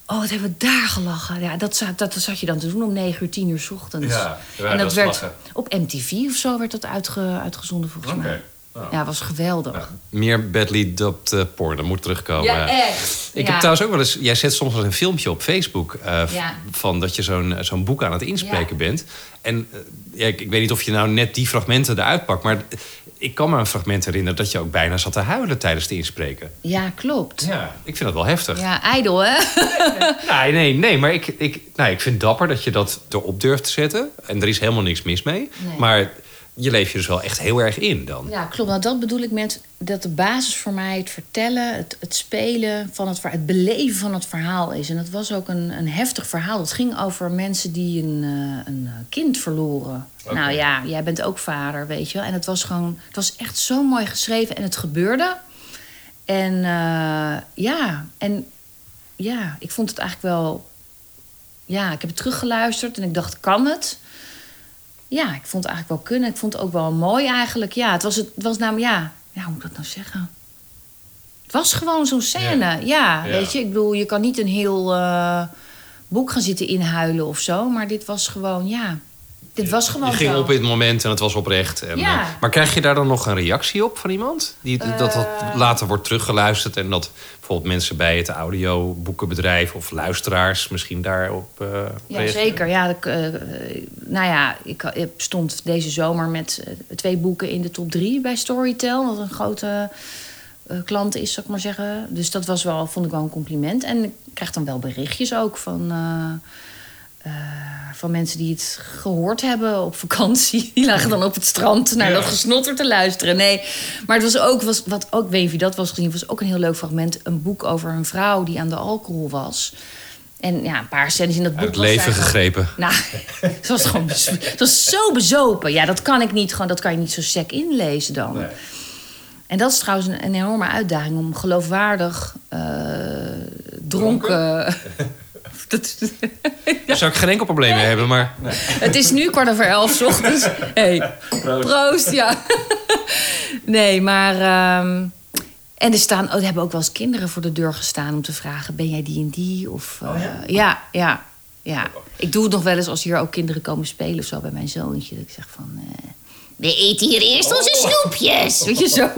oh, wat hebben we daar gelachen. Ja, dat, zat- dat, zat je dan te doen om 9 uur, 10 uur 's ochtends. Daar en dat werd slagen. op MTV of zo werd dat uitge, uitgezonden volgens mij. Oh. Ja, was geweldig. Meer badly dubbed eh, porn, dat moet terugkomen. Ja, echt. Ik Ja. heb trouwens ook wel eens... Jij zet soms wel een filmpje op Facebook... eh, Ja. van dat je zo'n zo'n boek aan het inspreken bent. En eh, ja, ik, ik weet niet of je nou net die fragmenten eruit pakt... maar ik kan me een fragment herinneren... dat je ook bijna zat te huilen tijdens het inspreken. Ja, klopt. Ja, ik vind dat wel heftig. Ja, ijdel, hè? Nee, nee, nee, maar ik, ik, nou, ik vind dapper dat je dat erop durft te zetten. En er is helemaal niks mis mee. Nee. Maar je leeft je dus wel echt heel erg in dan. Ja, klopt. Nou, dat bedoel ik met dat de basis voor mij het vertellen, het, het spelen van het verhaal, het beleven van het verhaal is. En dat was ook een, een heftig verhaal. Het ging over mensen die een, eh, een eh, kind verloren. Nou ja, jij bent ook vader, weet je wel. En het was gewoon, het was echt zo mooi geschreven en het gebeurde. En eh, ja, en ja, ik vond het eigenlijk wel. Ja, ik heb het teruggeluisterd en ik dacht, kan het? Ja, ik vond het eigenlijk wel kunnen. Ik vond het ook wel mooi eigenlijk. Ja, het was, het, het was namelijk, ja, ja, hoe moet ik dat nou zeggen? Het was gewoon zo'n scène. Ja, Ja. weet je. Ik bedoel, je kan niet een heel eh, boek gaan zitten inhuilen of zo. Maar dit was gewoon, ja. Dit was gewoon Je ging zo. op in het moment en het was oprecht. En, Ja. eh, maar krijg je daar dan nog een reactie op van iemand? Die, dat dat Eh. later wordt teruggeluisterd en dat bijvoorbeeld mensen bij het audioboekenbedrijf of luisteraars misschien daarop eh Ja, reageren? zeker. Ja, ik, eh, nou ja, ik, ik stond deze zomer met eh, twee boeken in de top drie bij Storytel. Wat een grote eh, klant is, zou ik maar zeggen. Dus dat was wel, vond ik wel een compliment. En ik krijg dan wel berichtjes ook van, eh, van mensen die het gehoord hebben op vakantie. Die lagen dan op het strand naar dat gesnotter te luisteren. Nee, maar het was ook, was, wat ook, weet je wie dat was gezien, was ook een heel leuk fragment. Een boek over een vrouw die aan de alcohol was. En ja, een paar scènes in dat boek. Uit het leven gegrepen. Nou, het was gewoon het was zo bezopen. Ja, dat kan ik niet. Gewoon, dat kan je niet zo sec inlezen dan. En dat is trouwens een, een enorme uitdaging om geloofwaardig eh, dronken. Dat- Daar zou ik geen enkel probleem mee hebben, maar... het is nu kwart over elf 's ochtends. Hey, proost. ja. nee, maar. ehm, en er, staan, oh, er hebben ook wel eens kinderen voor de deur gestaan om te vragen: ben jij die en die? Of, eh, ja, ja, ja. Ik doe het nog wel eens als hier ook kinderen komen spelen of zo bij mijn zoontje. Dat ik zeg van. eh, we eten hier eerst onze snoepjes. Weet je zo?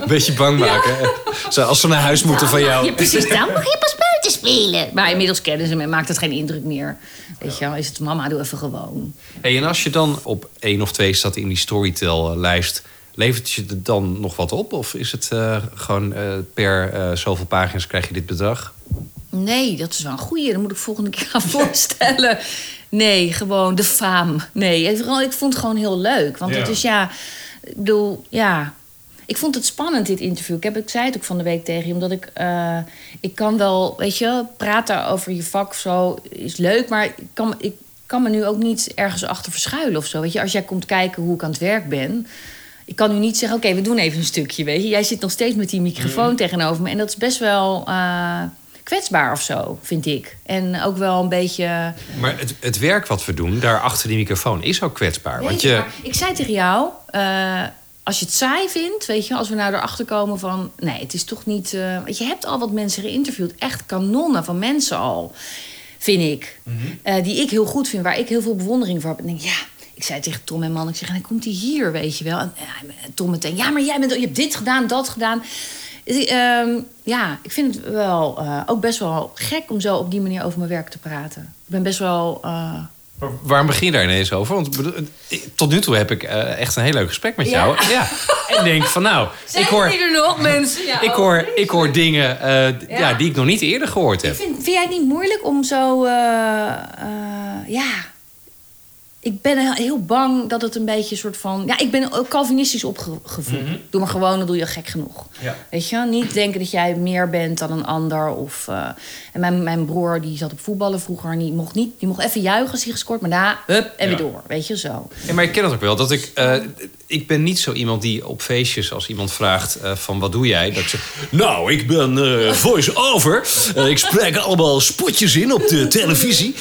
Een beetje bang maken. Zo, als ze naar huis moeten van jou. Ja, precies. Dan mag je pas buiten spelen. Maar inmiddels kennen ze me en maakt het geen indruk meer. Weet je wel, is het mama, doe even gewoon. Hey, en als je dan op één of twee staat in die Storytel-lijst... levert je er dan nog wat op? Of is het eh, gewoon eh, per eh, zoveel pagina's krijg je dit bedrag? Nee, dat is wel een goeie. Dat moet ik volgende keer gaan voorstellen. Nee, gewoon de faam. Nee, en vooral, ik vond het gewoon heel leuk. Want Ja. het is ja... Ik bedoel, ja... Ik vond het spannend, dit interview. Ik, heb, ik zei het ook van de week tegen je. Omdat ik... eh, ik kan wel, weet je... Praten over je vak of zo is leuk. Maar ik kan, ik kan me nu ook niet ergens achter verschuilen of zo. Weet je, als jij komt kijken hoe ik aan het werk ben... Ik kan nu niet zeggen, oké, we doen even een stukje, weet je. Jij zit nog steeds met die microfoon tegenover me. En dat is best wel eh, kwetsbaar of zo, vind ik. En ook wel een beetje... Maar het, het werk wat we doen, daar achter die microfoon, is ook kwetsbaar. Weet Want je, maar ik zei tegen jou, eh, als je het saai vindt, weet je, als we nou erachter komen van, nee, het is toch niet. eh, want je hebt al wat mensen geïnterviewd, echt kanonnen van mensen al, vind ik, Eh, die ik heel goed vind, waar ik heel veel bewondering voor heb. En denk, ja. Ik zei tegen Tom en man, ik zeg, en dan komt hij hier, weet je wel. En ja, Tom meteen, ja, maar jij bent, je hebt dit gedaan, dat gedaan. Dus, ehm, ja, ik vind het wel eh, ook best wel gek om zo op die manier over mijn werk te praten. Ik ben best wel waarom begin je daar ineens over? Want ik- tot nu toe heb ik eh, echt een heel leuk gesprek met jou. Ja. En denk van nou, ik hoor, er nog, mensen? Ja, ik oh. hoor, ik hoor dingen eh, ja. Die ik nog niet eerder gehoord heb. Vind, vind jij het niet moeilijk om zo... eh, ja... Ik ben heel- bang dat het een beetje een soort van... Ja, ik ben ook Calvinistisch opgevoed. Doe maar gewoon, dan doe je gek genoeg. Ja. Weet je? Niet denken dat jij meer bent dan een ander. Of, eh, en mijn, mijn broer, die zat op voetballen vroeger. Die mocht, niet, die mocht even juichen als hij gescoord. Maar daarna, hup, en Ja. weer door. Weet je, zo. Ja, maar ik ken het ook wel. Dat ik, eh, ik ben niet zo iemand die op feestjes, als iemand vraagt eh, van wat doe jij, dat ik zeg, nou, ik ben voice-over. Ik spreek allemaal spotjes in op de televisie.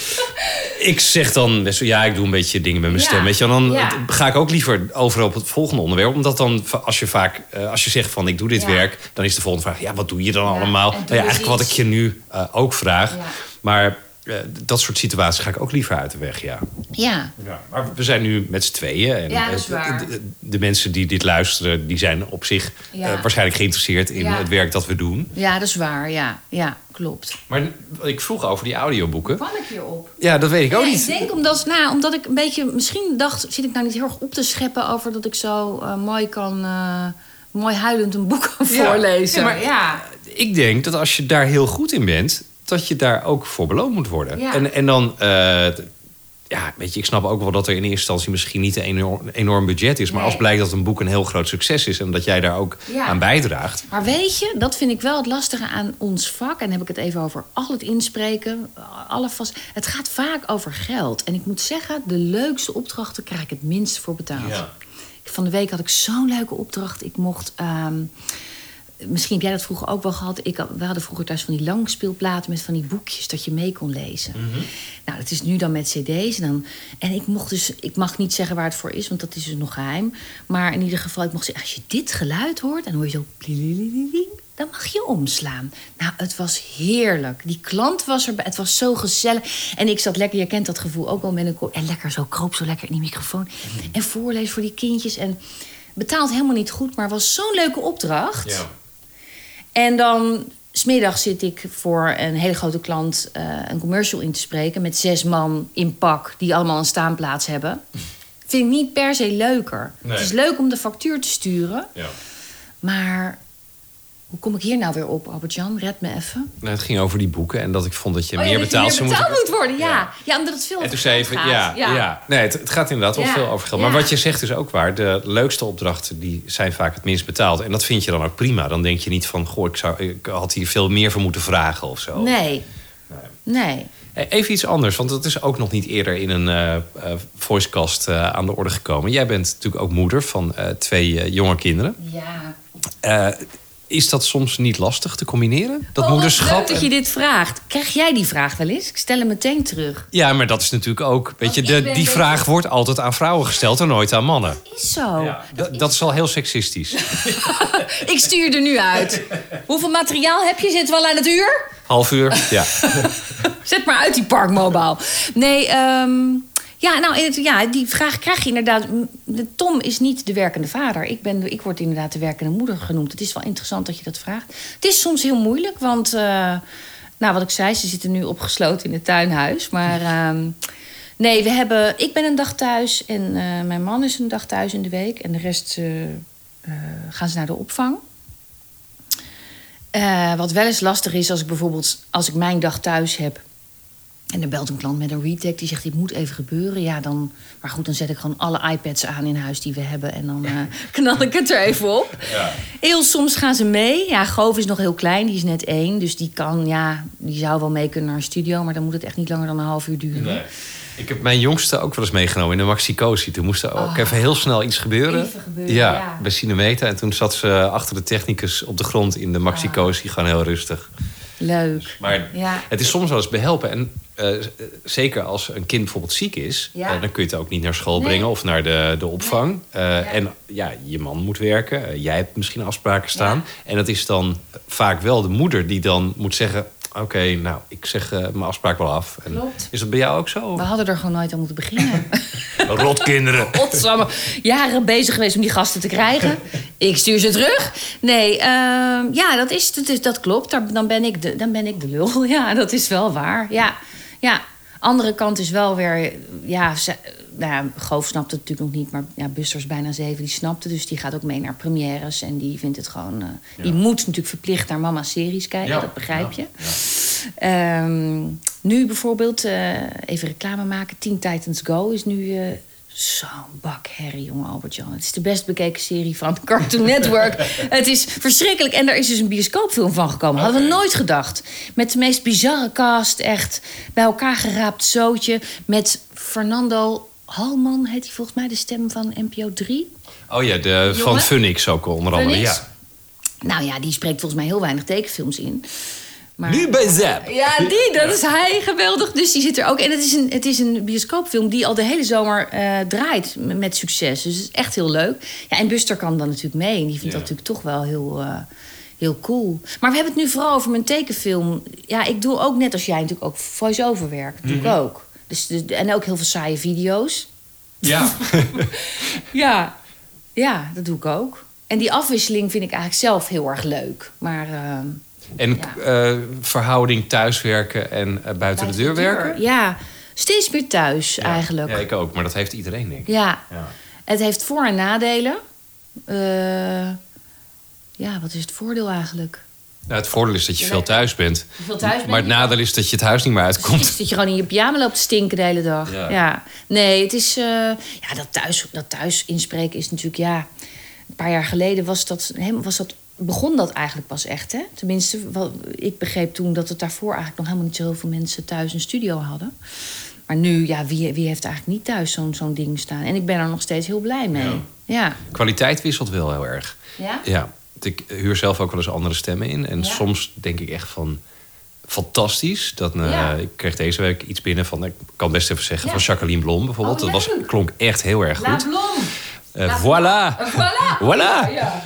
Ik zeg dan best wel, ja, ik doe een beetje dingen met mijn Ja, stem. Weet je, dan ja. ga ik ook liever over op het volgende onderwerp. Omdat dan, als je vaak, eh, als je zegt van ik doe dit Ja. werk, dan is de volgende vraag, ja, wat doe je dan allemaal? Nou ja, eigenlijk wat ik je nu eh, ook vraag. Maar eh, dat soort situaties ga ik ook liever uit de weg, ja. Ja. Ja, maar we zijn nu met z'n tweeën. En Ja, dat is eh, waar. De, de- de mensen die dit luisteren, die zijn op zich Ja. eh, waarschijnlijk geïnteresseerd in Ja. het werk dat we doen. ja, dat is waar. Ja, ja klopt. Maar ik vroeg over die audioboeken. Kwam ik hierop? Ja, dat weet ik ook niet. Ik denk omdat, nou, omdat ik een beetje... Misschien dacht, zit ik nou niet heel erg op te scheppen... over dat ik zo mooi kan... mooi huilend een boek kan voorlezen. Maar- ja. Ik denk dat als je daar heel goed in bent, dat je daar ook voor beloond moet worden. Ja. En, en dan, eh, ja, weet je, ik snap ook wel dat er in eerste instantie misschien niet een enorm, enorm budget is. Maar Nee. als blijkt dat een boek een heel groot succes is en dat jij daar ook Ja. aan bijdraagt. Maar weet je, dat vind ik wel het lastige aan ons vak. En dan heb ik het even over al het inspreken. Alle vast, het gaat vaak over geld. En ik moet zeggen, de leukste opdrachten krijg ik het minst voor betaald. Ja. Van de week had ik zo'n leuke opdracht. Ik mocht... ehm, Misschien heb jij dat vroeger ook wel gehad. Ik, we hadden vroeger thuis van die langspeelplaten met van die boekjes dat je mee kon lezen. Nou, dat is nu dan met cd's. En, dan, en ik mocht dus, ik mag niet zeggen waar het voor is, want dat is dus nog geheim. Maar in ieder geval, ik mocht zeggen, als je dit geluid hoort, dan hoor je zo dan mag je omslaan. Nou, het was heerlijk. Die klant was erbij, het was zo gezellig. En ik zat lekker, je kent dat gevoel ook wel met een En lekker zo, kroop zo lekker in die microfoon. En voorlezen voor die kindjes. En betaald helemaal niet goed, maar was zo'n leuke opdracht. En dan smiddag zit ik voor een hele grote klant eh, een commercial in te spreken met zes man in pak die allemaal een staanplaats hebben. Vind ik niet per se leuker. Nee. Het is leuk om de factuur te sturen, Ja. maar hoe kom ik hier nou weer op, Albert-Jan? Red me even. Nou, het ging over die boeken en dat ik vond dat je Oh ja, meer dat je betaald meer zou betaald moeten moet worden, ja. Ja. ja. omdat het veel En over toen zei gaat. ja, ja. Nee, het, het gaat inderdaad wel veel over geld. Maar wat je zegt is ook waar. De leukste opdrachten die zijn vaak het minst betaald. En dat vind je dan ook prima. Dan denk je niet van, goh, ik, zou, ik had hier veel meer voor moeten vragen of zo. Nee. Nee. Even iets anders, want dat is ook nog niet eerder in een uh, uh, voicecast uh, aan de orde gekomen. Jij bent natuurlijk ook moeder van twee jonge kinderen. Ja. Is dat soms niet lastig te combineren? Dat oh, moederschap. Leuk dat je dit vraagt. Krijg jij die vraag wel eens? Ik stel hem meteen terug. Ja, maar dat is natuurlijk ook. Weet je, de, die vraag wordt altijd aan vrouwen gesteld en nooit aan mannen. Dat is zo. Ja, dat, dat, is al heel seksistisch. ik stuur er nu uit. Hoeveel materiaal heb je? Zit wel aan het uur? Half uur, ja. Zet maar uit die parkmobile. Nee, um, ja, nou, ja, die vraag krijg je inderdaad. Tom is niet de werkende vader. Ik, ben, ik word inderdaad de werkende moeder genoemd. Het is wel interessant dat je dat vraagt. Het is soms heel moeilijk, want... Uh, nou, wat ik zei, ze zitten nu opgesloten in het tuinhuis. Maar um, nee, we hebben... Ik ben een dag thuis en uh, mijn man is een dag thuis in de week. En de rest uh, gaan ze naar de opvang. Wat wel eens lastig is als ik bijvoorbeeld als ik mijn dag thuis heb. En er belt een klant met een retake die zegt: Dit moet even gebeuren. Ja, dan. Maar goed, dan zet ik gewoon alle iPads aan in huis die we hebben. En dan uh, knal ik het er even op. Ja. Heel soms gaan ze mee. Ja, Goof is nog heel klein, die is net één. Dus die kan, ja, die zou wel mee kunnen naar een studio. Maar dan moet het echt niet langer dan een half uur duren. Nee. Ik heb mijn jongste ook wel eens meegenomen in de Maxicosi. Toen moest er ook oh. even heel snel iets gebeuren. gebeuren ja, ja, bij Cinemeta. En toen zat ze achter de technicus op de grond in de Maxicosi. Gewoon heel rustig. Leuk. Maar ja. het is soms wel eens behelpen. En uh, zeker als een kind bijvoorbeeld ziek is... Ja. Uh, dan kun je het ook niet naar school nee. brengen of naar de, de opvang. Nee. Uh, ja. En ja, je man moet werken. jij hebt misschien afspraken staan. En dat is dan vaak wel de moeder die dan moet zeggen... Oké, okay, nou, ik zeg uh, mijn afspraak wel af. En Klopt. Is dat bij jou ook zo? We hadden er gewoon nooit aan moeten beginnen. Rotkinderen. Rotsamme. Jaren bezig geweest om die gasten te krijgen. Ik stuur ze terug. Nee, uh, ja, dat, is, dat, is, dat klopt. Daar, dan, ben ik de, dan ben ik de lul. Ja, dat is wel waar. Ja, ja. Andere kant is wel weer... Ja, ze, nou ja, Goof snapt het natuurlijk nog niet, maar ja, Buster is bijna zeven, die snapt het. Dus die gaat ook mee naar premières en die vindt het gewoon... Uh, ja. Die moet natuurlijk verplicht naar mama's series kijken, ja. dat begrijp je. Um, nu bijvoorbeeld, uh, even reclame maken, Teen Titans Go is nu... Zo'n bak herrie, jongen Albert-Jan. Het is de best bekeken serie van Cartoon Network. het is verschrikkelijk. En daar is dus een bioscoopfilm van gekomen. Hadden we nooit gedacht. Met de meest bizarre cast. Echt bij elkaar geraapt zootje. Met Fernando Halman, heet hij volgens mij de stem van NPO 3. Oh ja, de, van Funix ook onder andere. Ja. Nou ja, die spreekt volgens mij heel weinig tekenfilms in. Maar, nu bij Zap. Ja, die, dat is hij. Geweldig. Dus die zit er ook. En het is een, het is een bioscoopfilm die al de hele zomer uh, draait met succes. Dus het is echt heel leuk. Ja, en Buster kan dan natuurlijk mee. En die vindt ja. dat natuurlijk toch wel heel, uh, heel cool. Maar we hebben het nu vooral over mijn tekenfilm. Ja, ik doe ook net als jij natuurlijk ook voice-over werk. Dat doe mm -hmm. ik ook. Dus, dus, en ook heel veel saaie video's. Ja. ja. Ja, dat doe ik ook. En die afwisseling vind ik eigenlijk zelf heel erg leuk. Maar... Uh, en ja. uh, verhouding thuiswerken en uh, buiten, de deur werken? Ja, steeds meer thuis ja. eigenlijk. Ja, ik ook. Maar dat heeft iedereen, denk ik. Ja. ja. Het heeft voor- en nadelen. Uh, ja, wat is het voordeel eigenlijk? Nou, het voordeel is dat je veel thuis bent. Veel thuis bent maar het nadeel is dat je het huis niet meer uitkomt. Precies, dat je gewoon in je pyjama loopt te stinken de hele dag. Ja. ja. Nee, het is... ja, dat thuis, dat thuis inspreken is natuurlijk... Ja, een paar jaar geleden was dat, was dat begon dat eigenlijk pas echt. Hè? Tenminste, wat, ik begreep toen dat het daarvoor eigenlijk nog helemaal niet zoveel mensen thuis een studio hadden. Maar nu, ja, wie, wie heeft eigenlijk niet thuis zo'n zo'n ding staan? En ik ben er nog steeds heel blij mee. Ja. ja. Kwaliteit wisselt wel heel erg. Ja? Ja. Ik huur zelf ook wel eens andere stemmen in. En ja. soms denk ik echt van fantastisch. Dat, uh, ja. Ik kreeg deze week iets binnen van, ik kan best even zeggen, van Jacqueline Blom bijvoorbeeld. Oh, dat was, klonk echt heel erg goed. La Blom. Uh, voilà. Voilà. voilà. Ja.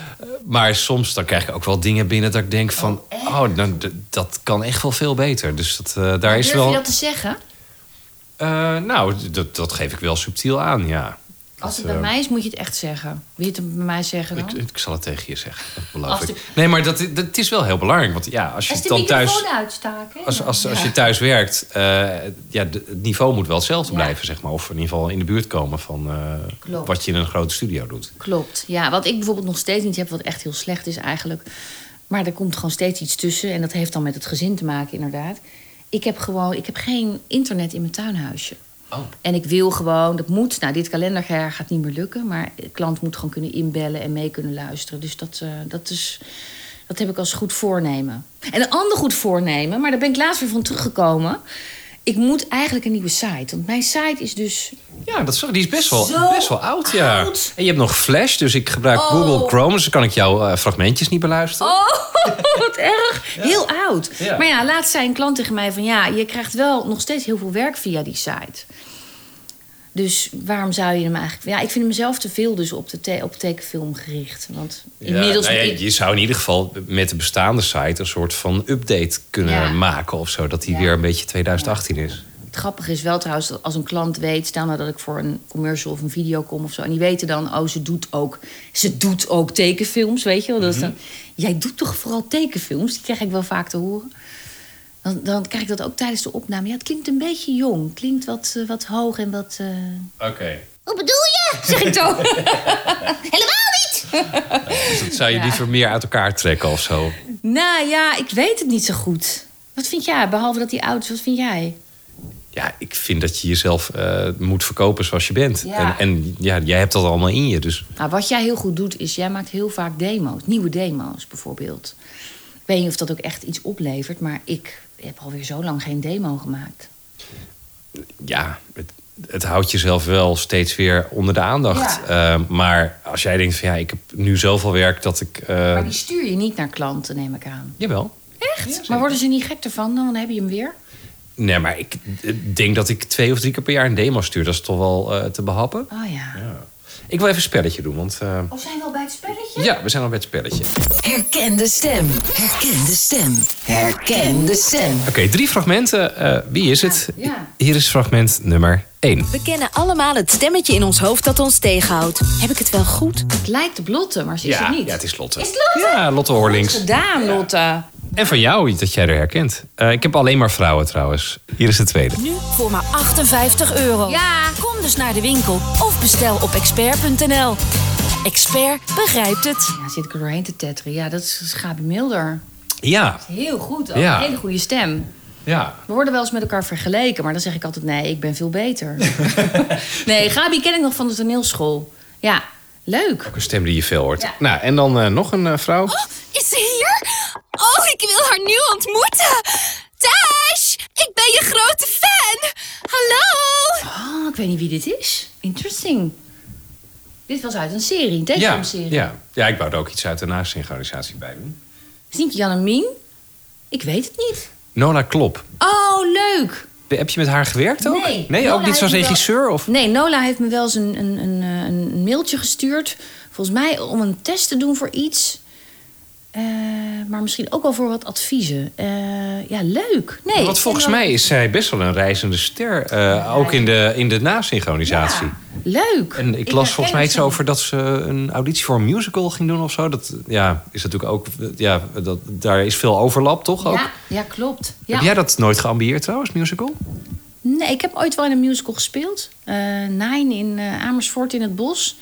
Maar soms dan krijg ik ook wel dingen binnen dat ik denk van... oh, oh nou, dat kan echt wel veel beter. Dus dat, uh, daar maar is durf wel... je dat te zeggen? Uh, nou, dat, dat geef ik wel subtiel aan, ja. Als het bij uh, mij is, moet je het echt zeggen. Wil je het bij mij zeggen dan? Ik, ik zal het tegen je zeggen, dat beloof ik. Nee, maar dat, dat het is wel heel belangrijk. Want ja, als je als dan thuis... uitstaken. Als, als, als, als je thuis werkt, uh, ja, het niveau moet wel hetzelfde ja. blijven, zeg maar. Of in ieder geval in de buurt komen van uh, wat je in een grote studio doet. Klopt, ja. Wat ik bijvoorbeeld nog steeds niet heb, wat echt heel slecht is eigenlijk... maar er komt gewoon steeds iets tussen. En dat heeft dan met het gezin te maken, inderdaad. Ik heb gewoon, ik heb geen internet in mijn tuinhuisje. Oh. En ik wil gewoon, dat moet, nou dit kalenderjaar gaat niet meer lukken, maar de klant moet gewoon kunnen inbellen en mee kunnen luisteren. Dus dat, uh, dat is, Dat heb ik als goed voornemen. En een ander goed voornemen, maar daar ben ik laatst weer van teruggekomen. Ik moet eigenlijk een nieuwe site. Want mijn site is dus. Ja, dat is, die is best wel, best wel oud, ja. oud. En je hebt nog Flash, dus ik gebruik Oh. Google Chrome... dus dan kan ik jouw eh, fragmentjes niet beluisteren. Oh, wat erg. Heel oud. Ja. Maar ja, laatst zei een klant tegen mij van... ja, je krijgt wel nog steeds heel veel werk via die site. Dus waarom zou je hem eigenlijk... Ja, ik vind hem zelf te veel dus op, de te- op tekenfilm gericht. Want inmiddels... Ja, nou ja, je zou in ieder geval met de bestaande site... een soort van update kunnen Ja. maken of zo. Dat die weer een beetje 2018 is. Het grappige is wel trouwens dat als een klant weet... stel nou dat ik voor een commercial of een video kom of zo... en die weten dan, oh, ze doet ook, ze doet ook tekenfilms, weet je wel. Dat is dan, jij doet toch vooral tekenfilms? Die krijg ik wel vaak te horen. Dan, dan krijg ik dat ook tijdens de opname. Ja, het klinkt een beetje jong. Klinkt wat, eh, wat hoog en wat... eh, Oké. Wat bedoel je? Zeg ik dan. Helemaal niet! Dus dat zou je liever meer uit elkaar trekken of zo. nou ja, ik weet het niet zo goed. Wat vind jij? Behalve dat hij oud is, wat vind jij? Ja, ik vind dat je jezelf eh, moet verkopen zoals je bent. Ja. En, en ja, jij hebt dat allemaal in je, dus... Nou, wat jij heel goed doet, is jij maakt heel vaak demo's. Nieuwe demo's bijvoorbeeld. Ik weet niet of dat ook echt iets oplevert, maar ik heb alweer zo lang geen demo gemaakt. ja, het, het houdt jezelf wel steeds weer onder de aandacht. Eh, maar als jij denkt van ja, ik heb nu zoveel werk dat ik. eh, Maar die stuur je niet naar klanten, neem ik aan. Jawel. Echt? maar worden ze niet gek ervan? Dan heb je hem weer. Nee, maar ik eh, denk dat ik twee of drie keer per jaar een demo stuur. Dat is toch wel eh, te behappen. Oh ja. Ik wil even een spelletje doen, want eh, Of zijn we al bij het spelletje? Ja, we zijn al bij het spelletje. Herken de stem. Herken de stem. Herken de stem. Oké, drie fragmenten. Eh, wie is het? Ja. Hier is fragment nummer één. We kennen allemaal het stemmetje in ons hoofd dat ons tegenhoudt. Heb ik het wel goed? Het lijkt op Lotte, maar ze is Ja, het niet. ja, het is Lotte. Is het Lotte? Ja, Lotte Horlings. Gedaan, Lotte. En van jou, dat jij er herkent. Eh, ik heb alleen maar vrouwen trouwens. Hier is de tweede. Nu voor maar 58 euro. Ja. Kom dus naar de winkel of bestel op expert.nl. Expert begrijpt het. Ja, zit ik er doorheen te tetteren. Ja, dat is Gabi Milder. Ja, Heel goed, ook. Ja. Een hele goede stem. ja. We worden wel eens met elkaar vergeleken, maar dan zeg ik altijd: nee, ik ben veel beter. nee, Gabi ken ik nog van de toneelschool. Ja, leuk. Ook een stem die je veel hoort. Ja. Nou, en dan eh, nog een eh, vrouw. Is ze hier? Oh, ik wil haar nu ontmoeten. Tash, ik ben je grote fan. Hallo. Oh, ik weet niet wie dit is. Interesting. Dit was uit een serie, een Ja, tekenfilmserie. ja. ja, ik wou er ook iets uit de nasynchronisatie bij doen. Is niet Jan en Mien? Ik weet het niet. Nola Klop. Oh, leuk. Heb je met haar gewerkt ook? Nee. Nee, ook niet als heeft me wel- regisseur? Of? Nee, Nola heeft me wel eens een, een, een, eh, een mailtje gestuurd. Volgens mij om een test te doen voor iets. Eh, maar misschien ook wel voor wat adviezen. Eh, ja, leuk. Nee, Want volgens wel- mij is zij best wel een reizende ster. eh, ook in de, in de nasynchronisatie. Ja, leuk. En ik, las volgens mij iets over dat ze een auditie voor een musical ging doen of zo. Dat ja, is natuurlijk ook. Ja, dat, daar is veel overlap, toch? Ook? Ja, ja, klopt. Ja. Heb jij dat nooit geambieerd trouwens, musical? Nee, ik heb ooit wel in een musical gespeeld. Nine in Amersfoort in het bos.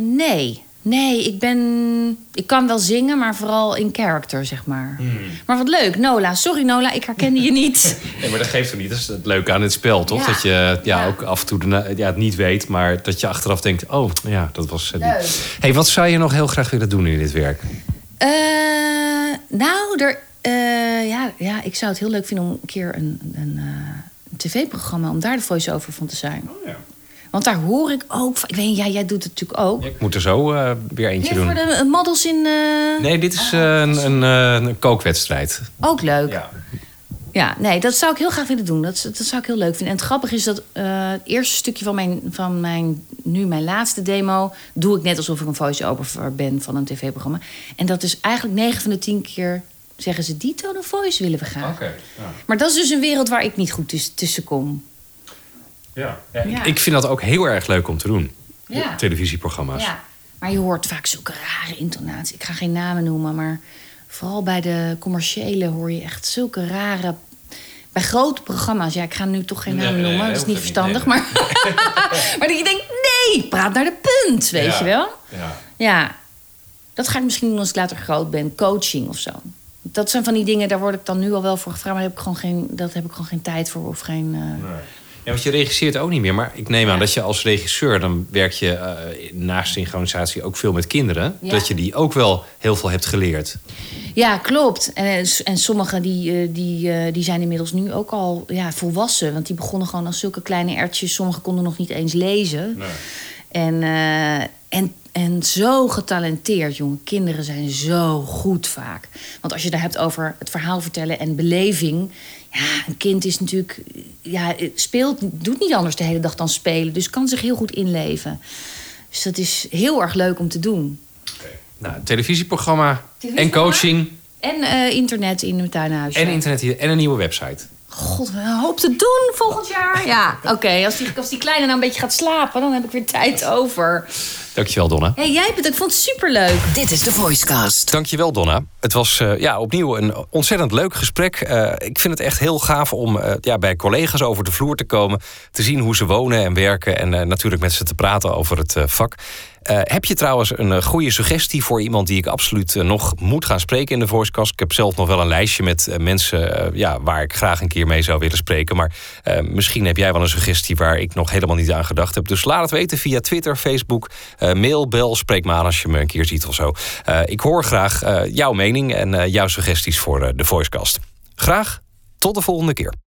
Nee. Nee, ik ben... Ik kan wel zingen, maar vooral in character, zeg maar. Hmm. Maar wat leuk. Nola. Sorry, Nola. Ik herkende je niet. Nee, maar dat geeft er niet. Dat is het leuke aan het spel, toch? Ja. Dat je ja, Ja. ook af en toe de, ja, het niet weet, maar dat je achteraf denkt: oh ja, dat was. Leuk. Hey, wat zou je nog heel graag willen doen in dit werk? Eh, nou, er, eh, ja, ja, ik zou het heel leuk vinden om een keer een, een, eh, een tv-programma... om daar de voice-over van te zijn. Oh, ja. Want daar hoor ik ook... van- Ik weet ja, jij doet het natuurlijk ook. Ik moet er zo eh, weer eentje Nee, doen. voor de eh, models in... eh, Nee, dit is eh, een, een, een kookwedstrijd. Ook leuk. Ja. Ja, nee, dat zou ik heel graag willen doen. Dat, dat zou ik heel leuk vinden. En het grappige is dat het eerste stukje van mijn, van mijn, nu mijn laatste demo... doe ik net alsof ik een voice-over ben van een tv-programma. En dat is eigenlijk 9 van de 10 keer zeggen ze... die tone of voice willen we graag. ja. Maar dat is dus een wereld waar ik niet goed tuss- tussen kom. Ja. Ja. Ik vind dat ook heel erg leuk om te doen. Ja. Televisieprogramma's. Ja, maar je hoort vaak zulke rare intonaties. Ik ga geen namen noemen, maar vooral bij de commerciële hoor je echt zulke rare. Bij grote programma's, ja, ik ga nu toch geen Nee, namen nee, noemen, nee, dat is niet verstandig. Maar, maar dat je denkt, nee, praat naar de punt, weet Ja. je wel? Ja. Ja, dat ga ik misschien doen als ik later groot ben, coaching of zo. Dat zijn van die dingen, daar word ik dan nu al wel voor gevraagd, maar daar heb ik gewoon geen, dat heb ik gewoon geen tijd voor of geen. eh, Ja, want je regisseert ook niet meer. Maar ik neem aan dat je als regisseur... dan werk je uh, naast synchronisatie ook veel met kinderen. Dat je die ook wel heel veel hebt geleerd. Ja, klopt. En, en sommigen die, die, die zijn inmiddels nu ook al ja, volwassen. Want die begonnen gewoon als zulke kleine ertjes. Sommigen konden nog niet eens lezen. Nee. En, en en zo getalenteerd, jongen. Kinderen zijn zo goed vaak. Want als je het hebt over het verhaal vertellen en beleving. Ja, een kind is natuurlijk. Ja, speelt, doet niet anders de hele dag dan spelen. Dus kan zich heel goed inleven. Dus dat is heel erg leuk om te doen. Nou, televisieprogramma, en coaching. En uh, internet in mijn tuinhuis. En internet hier en een nieuwe website. God, we hoop te doen volgend jaar. Ja, oké. Als, die, als die kleine nou een beetje gaat slapen, dan heb ik weer tijd over. Dankjewel, Donna. Hey, jij bent, ik vond het superleuk. Dit is de Voicecast. Dankjewel, Donna. Het was uh, ja, opnieuw een ontzettend leuk gesprek. Uh, ik vind het echt heel gaaf om uh, ja, bij collega's over de vloer te komen. Te zien hoe ze wonen en werken. En natuurlijk met ze te praten over het vak. Uh, heb je trouwens een uh, goede suggestie voor iemand die ik absoluut uh, nog moet gaan spreken in de Voicecast? Ik heb zelf nog wel een lijstje met mensen ja, waar ik graag een keer mee zou willen spreken. Maar misschien heb jij wel een suggestie waar ik nog helemaal niet aan gedacht heb. Dus laat het weten via Twitter, Facebook, mail, bel. Spreek me aan als je me een keer ziet of zo. ik hoor graag jouw mening en jouw suggesties voor de Voicecast. Graag tot de volgende keer.